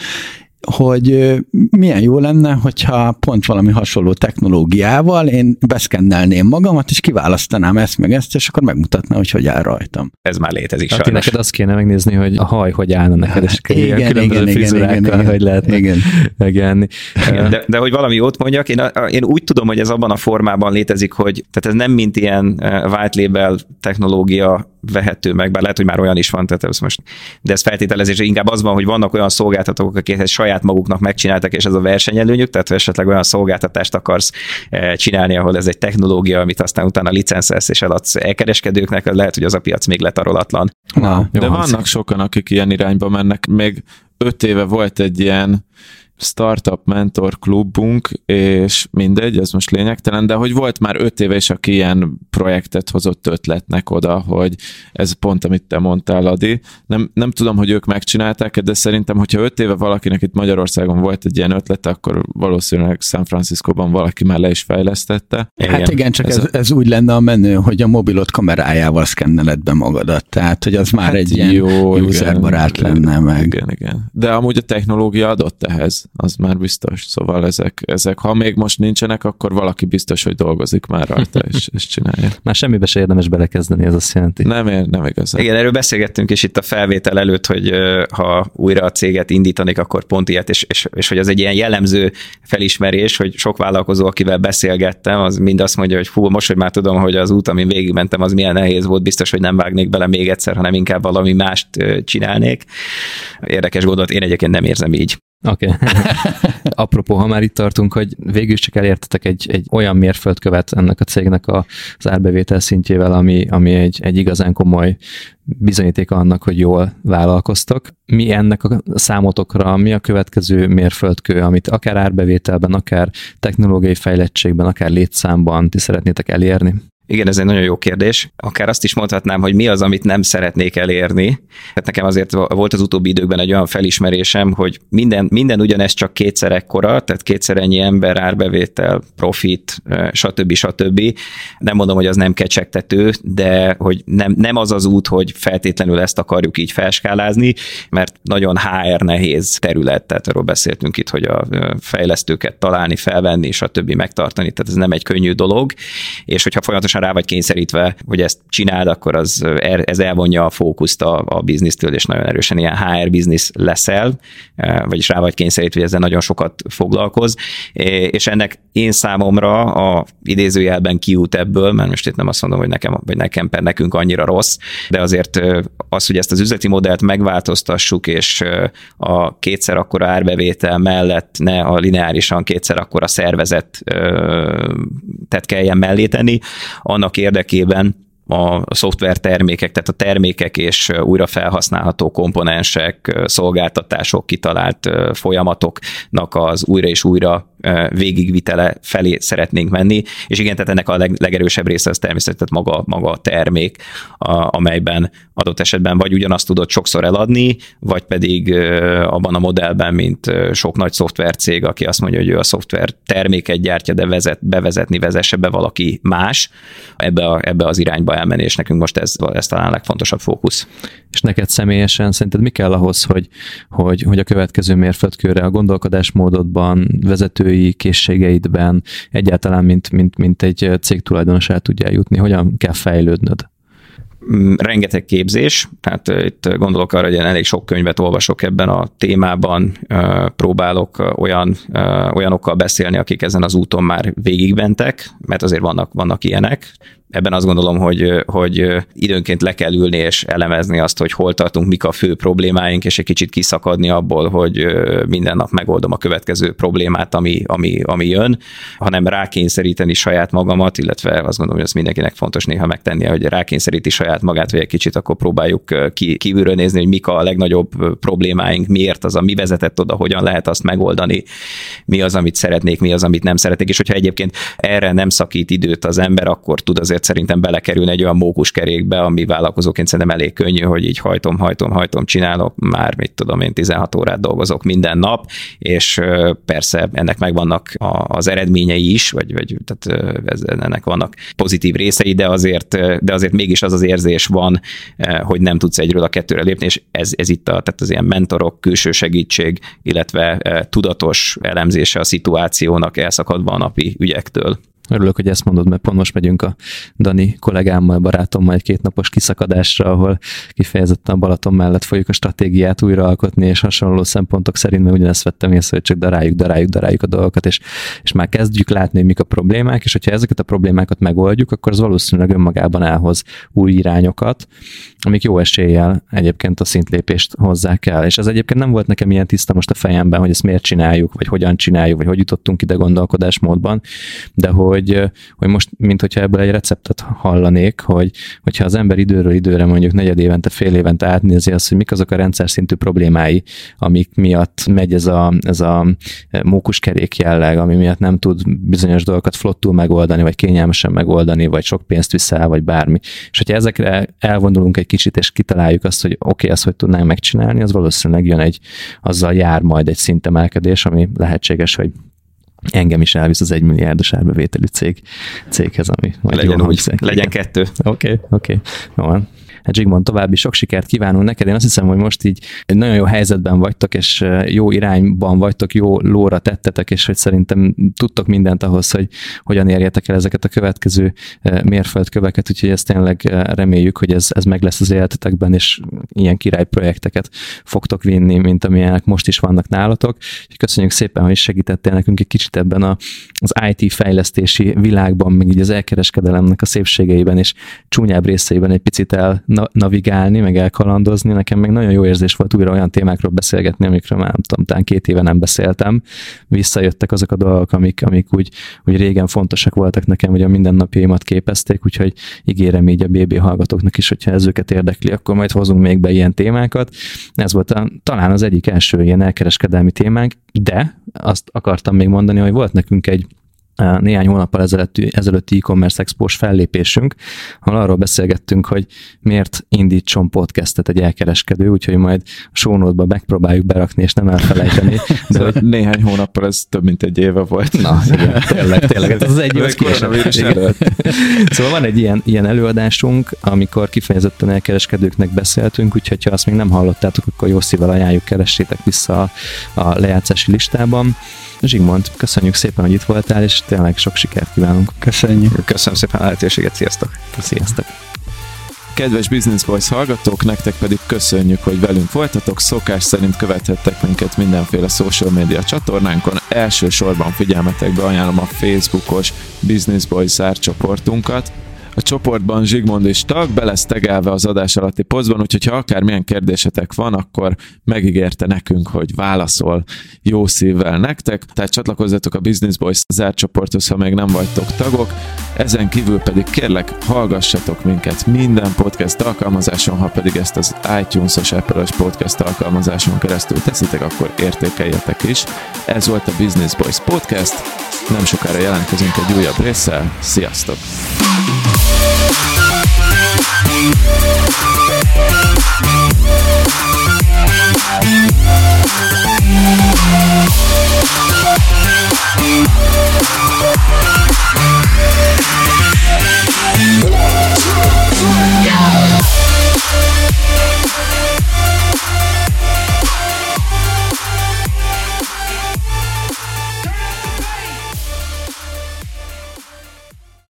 hogy milyen jó lenne, hogyha pont valami hasonló technológiával én beszkennelném magamat, és kiválasztanám ezt meg ezt, és akkor megmutatná, hogy hogy áll rajtam. Ez már létezik hát sajnos. neked azt kéne megnézni, hogy a haj hogy állna neked, és igen, különböző igen, frizurákkal, igen, hogy lehet igen. megenni. De, de, hogy valami jót mondjak, én, én úgy tudom, hogy ez abban a formában létezik, hogy tehát ez nem mint ilyen white label technológia vehető meg, bár lehet, hogy már olyan is van, tehát ez most, de ez feltételezés, inkább az van, hogy vannak olyan szolgáltatók, akik ezt saját maguknak megcsináltak, és ez a versenyelőnyük, tehát ha esetleg olyan szolgáltatást akarsz eh, csinálni, ahol ez egy technológia, amit aztán utána licenszelsz és eladsz elkereskedőknek, lehet, hogy az a piac még letarolatlan. Na, de vannak sokan, akik ilyen irányba mennek. Még öt éve volt egy ilyen startup mentor klubunk, és mindegy, ez most lényegtelen, de hogy volt már öt éve is, aki ilyen projektet hozott ötletnek oda, hogy ez pont, amit te mondtál, Adi. Nem, nem tudom, hogy ők megcsinálták de szerintem, hogyha öt éve valakinek itt Magyarországon volt egy ilyen ötlete, akkor valószínűleg San Franciscóban valaki már le is fejlesztette. Hát igen, igen csak ez, ez, ez úgy lenne a menő, hogy a mobilot kamerájával szkenneled be magadat, tehát hogy az már hát egy ilyen jó, userbarát igen, lenne meg. Igen, igen. De amúgy a technológia adott ehhez az már biztos. Szóval ezek, ezek, ha még most nincsenek, akkor valaki biztos, hogy dolgozik már rajta, (laughs) és, és csinálja. Már semmibe se érdemes belekezdeni, ez azt jelenti. Nem, ér, nem igazán. Igen, erről beszélgettünk is itt a felvétel előtt, hogy ha újra a céget indítanék, akkor pont ilyet, és, és, és hogy az egy ilyen jellemző felismerés, hogy sok vállalkozó, akivel beszélgettem, az mind azt mondja, hogy fú, most, hogy már tudom, hogy az út, amin végigmentem, az milyen nehéz volt, biztos, hogy nem vágnék bele még egyszer, hanem inkább valami mást csinálnék. Érdekes gondolat, én egyébként nem érzem így. Oké. Okay. (laughs) Apropó, ha már itt tartunk, hogy végül is csak elértetek egy, egy olyan mérföldkövet ennek a cégnek a, az árbevétel szintjével, ami, ami egy, egy igazán komoly bizonyíték annak, hogy jól vállalkoztok. Mi ennek a számotokra, mi a következő mérföldkő, amit akár árbevételben, akár technológiai fejlettségben, akár létszámban ti szeretnétek elérni? Igen, ez egy nagyon jó kérdés. Akár azt is mondhatnám, hogy mi az, amit nem szeretnék elérni. Hát nekem azért volt az utóbbi időkben egy olyan felismerésem, hogy minden, minden ugyanez csak kétszer ekkora, tehát kétszer ennyi ember, árbevétel, profit, stb. stb. Nem mondom, hogy az nem kecsegtető, de hogy nem, nem az az út, hogy feltétlenül ezt akarjuk így felskálázni, mert nagyon HR nehéz terület, tehát arról beszéltünk itt, hogy a fejlesztőket találni, felvenni, stb. megtartani, tehát ez nem egy könnyű dolog, és hogyha folyamatosan rá vagy kényszerítve, hogy ezt csináld, akkor az, er, ez elvonja a fókuszt a, a biznisztől, és nagyon erősen ilyen HR biznisz leszel, e, vagyis rá vagy kényszerítve, hogy ezzel nagyon sokat foglalkoz, e, és ennek én számomra a idézőjelben kiút ebből, mert most itt nem azt mondom, hogy nekem, vagy nekem per nekünk annyira rossz, de azért e, az, hogy ezt az üzleti modellt megváltoztassuk, és a kétszer akkora árbevétel mellett ne a lineárisan kétszer akkora szervezet tehát kelljen mellé tenni, annak érdekében a szoftver termékek, tehát a termékek és újra felhasználható komponensek, szolgáltatások, kitalált folyamatoknak az újra és újra végigvitele felé szeretnénk menni, és igen, tehát ennek a leg, legerősebb része az természetesen maga, maga a termék, a, amelyben adott esetben vagy ugyanazt tudod sokszor eladni, vagy pedig abban a modellben, mint sok nagy szoftvercég, aki azt mondja, hogy ő a szoftver terméket gyártja, de vezet, bevezetni vezesse be valaki más, ebbe, a, ebbe az irányba elmenni, és nekünk most ez, ez talán a legfontosabb fókusz. És neked személyesen szerinted mi kell ahhoz, hogy, hogy, hogy a következő mérföldkörre a gondolkodásmódodban, vezetői készségeidben egyáltalán, mint, mint, mint egy cég tulajdonos el tudjál jutni? Hogyan kell fejlődnöd? Mm, rengeteg képzés, tehát itt gondolok arra, hogy én elég sok könyvet olvasok ebben a témában, próbálok olyan, olyanokkal beszélni, akik ezen az úton már végigbentek, mert azért vannak, vannak ilyenek, ebben azt gondolom, hogy, hogy időnként le kell ülni és elemezni azt, hogy hol tartunk, mik a fő problémáink, és egy kicsit kiszakadni abból, hogy minden nap megoldom a következő problémát, ami, ami, ami jön, hanem rákényszeríteni saját magamat, illetve azt gondolom, hogy ez mindenkinek fontos néha megtennie, hogy rákényszeríti saját magát, vagy egy kicsit akkor próbáljuk ki, kívülről nézni, hogy mik a legnagyobb problémáink, miért az, a mi vezetett oda, hogyan lehet azt megoldani, mi az, amit szeretnék, mi az, amit nem szeretnék, és hogyha egyébként erre nem szakít időt az ember, akkor tud azért azért szerintem belekerülni egy olyan mókuskerékbe, ami vállalkozóként szerintem elég könnyű, hogy így hajtom, hajtom, hajtom, csinálok, már mit tudom én, 16 órát dolgozok minden nap, és persze ennek megvannak az eredményei is, vagy, vagy tehát ennek vannak pozitív részei, de azért, de azért mégis az az érzés van, hogy nem tudsz egyről a kettőre lépni, és ez, ez itt a, tehát az ilyen mentorok, külső segítség, illetve tudatos elemzése a szituációnak elszakadva a napi ügyektől. Örülök, hogy ezt mondod, mert pont most megyünk a Dani kollégámmal, barátommal egy kétnapos kiszakadásra, ahol kifejezetten a Balaton mellett folyik a stratégiát újraalkotni, és hasonló szempontok szerint, mert ugyanezt vettem észre, hogy csak daráljuk, daráljuk, daráljuk a dolgokat, és, és már kezdjük látni, hogy mik a problémák, és hogyha ezeket a problémákat megoldjuk, akkor az valószínűleg önmagában elhoz új irányokat, amik jó eséllyel egyébként a szintlépést hozzák el. És ez egyébként nem volt nekem ilyen tiszta most a fejemben, hogy ezt miért csináljuk, vagy hogyan csináljuk, vagy hogy jutottunk ide gondolkodásmódban, de hogy hogy, hogy most, mint hogyha ebből egy receptet hallanék, hogy, hogyha az ember időről időre mondjuk negyed évente, fél évente átnézi azt, hogy mik azok a rendszer szintű problémái, amik miatt megy ez a, ez a mókuskerék jelleg, ami miatt nem tud bizonyos dolgokat flottul megoldani, vagy kényelmesen megoldani, vagy sok pénzt viszel, vagy bármi. És hogyha ezekre elvonulunk egy kicsit, és kitaláljuk azt, hogy oké, okay, ezt hogy tudnánk megcsinálni, az valószínűleg jön egy, azzal jár majd egy szintemelkedés, ami lehetséges, hogy engem is elvisz az egymilliárdos árbevételű cég, céghez, ami majd legyen, úgy, legyen kettő. Oké, okay, oké, okay. jó van. Hát Zsigmond, további sok sikert kívánunk neked. Én azt hiszem, hogy most így egy nagyon jó helyzetben vagytok, és jó irányban vagytok, jó lóra tettetek, és hogy szerintem tudtok mindent ahhoz, hogy hogyan érjetek el ezeket a következő mérföldköveket, úgyhogy ezt tényleg reméljük, hogy ez, ez meg lesz az életetekben, és ilyen király projekteket fogtok vinni, mint amilyenek most is vannak nálatok. Úgyhogy köszönjük szépen, hogy segítettél nekünk egy kicsit ebben a, az IT fejlesztési világban, meg így az elkereskedelemnek a szépségeiben és csúnyább részeiben egy picit el navigálni, meg elkalandozni. Nekem meg nagyon jó érzés volt újra olyan témákról beszélgetni, amikről már nem tudom, talán két éve nem beszéltem. Visszajöttek azok a dolgok, amik, amik úgy, úgy régen fontosak voltak nekem, hogy a mindennapjaimat képezték, úgyhogy ígérem így a BB hallgatóknak is, hogyha ez őket érdekli, akkor majd hozunk még be ilyen témákat. Ez volt a, talán az egyik első ilyen elkereskedelmi témánk, de azt akartam még mondani, hogy volt nekünk egy néhány hónappal ezelőtti, ezelőtti e-commerce expós fellépésünk, ahol arról beszélgettünk, hogy miért indítson podcastet egy elkereskedő, úgyhogy majd a show megpróbáljuk berakni, és nem elfelejteni. De hogy... Néhány hónappal ez több mint egy éve volt. Na, igen, tényleg, tényleg. Ez az egy éve Szóval van egy ilyen, ilyen előadásunk, amikor kifejezetten elkereskedőknek beszéltünk, úgyhogy ha azt még nem hallottátok, akkor jó szívvel ajánljuk, keressétek vissza a, a lejátszási listában. Zsigmond, köszönjük szépen, hogy itt voltál, és tényleg sok sikert kívánunk. Köszönjük. Köszönöm szépen a lehetőséget, sziasztok. Sziasztok. Kedves Business Boys hallgatók, nektek pedig köszönjük, hogy velünk voltatok. Szokás szerint követhettek minket mindenféle social media csatornánkon. Elsősorban figyelmetekbe ajánlom a Facebookos Business Boys csoportunkat, a csoportban Zsigmond is tag, be lesz tegelve az adás alatti posztban, úgyhogy ha akármilyen kérdésetek van, akkor megígérte nekünk, hogy válaszol jó szívvel nektek, tehát csatlakozzatok a Business Boys zárt csoporthoz, ha még nem vagytok tagok. Ezen kívül pedig kérlek, hallgassatok minket minden podcast alkalmazáson, ha pedig ezt az iTunes-os Apple-os podcast alkalmazáson keresztül teszitek, akkor értékeljetek is. Ez volt a Business Boys Podcast, nem sokára jelentkezünk egy újabb résszel, sziasztok! Down.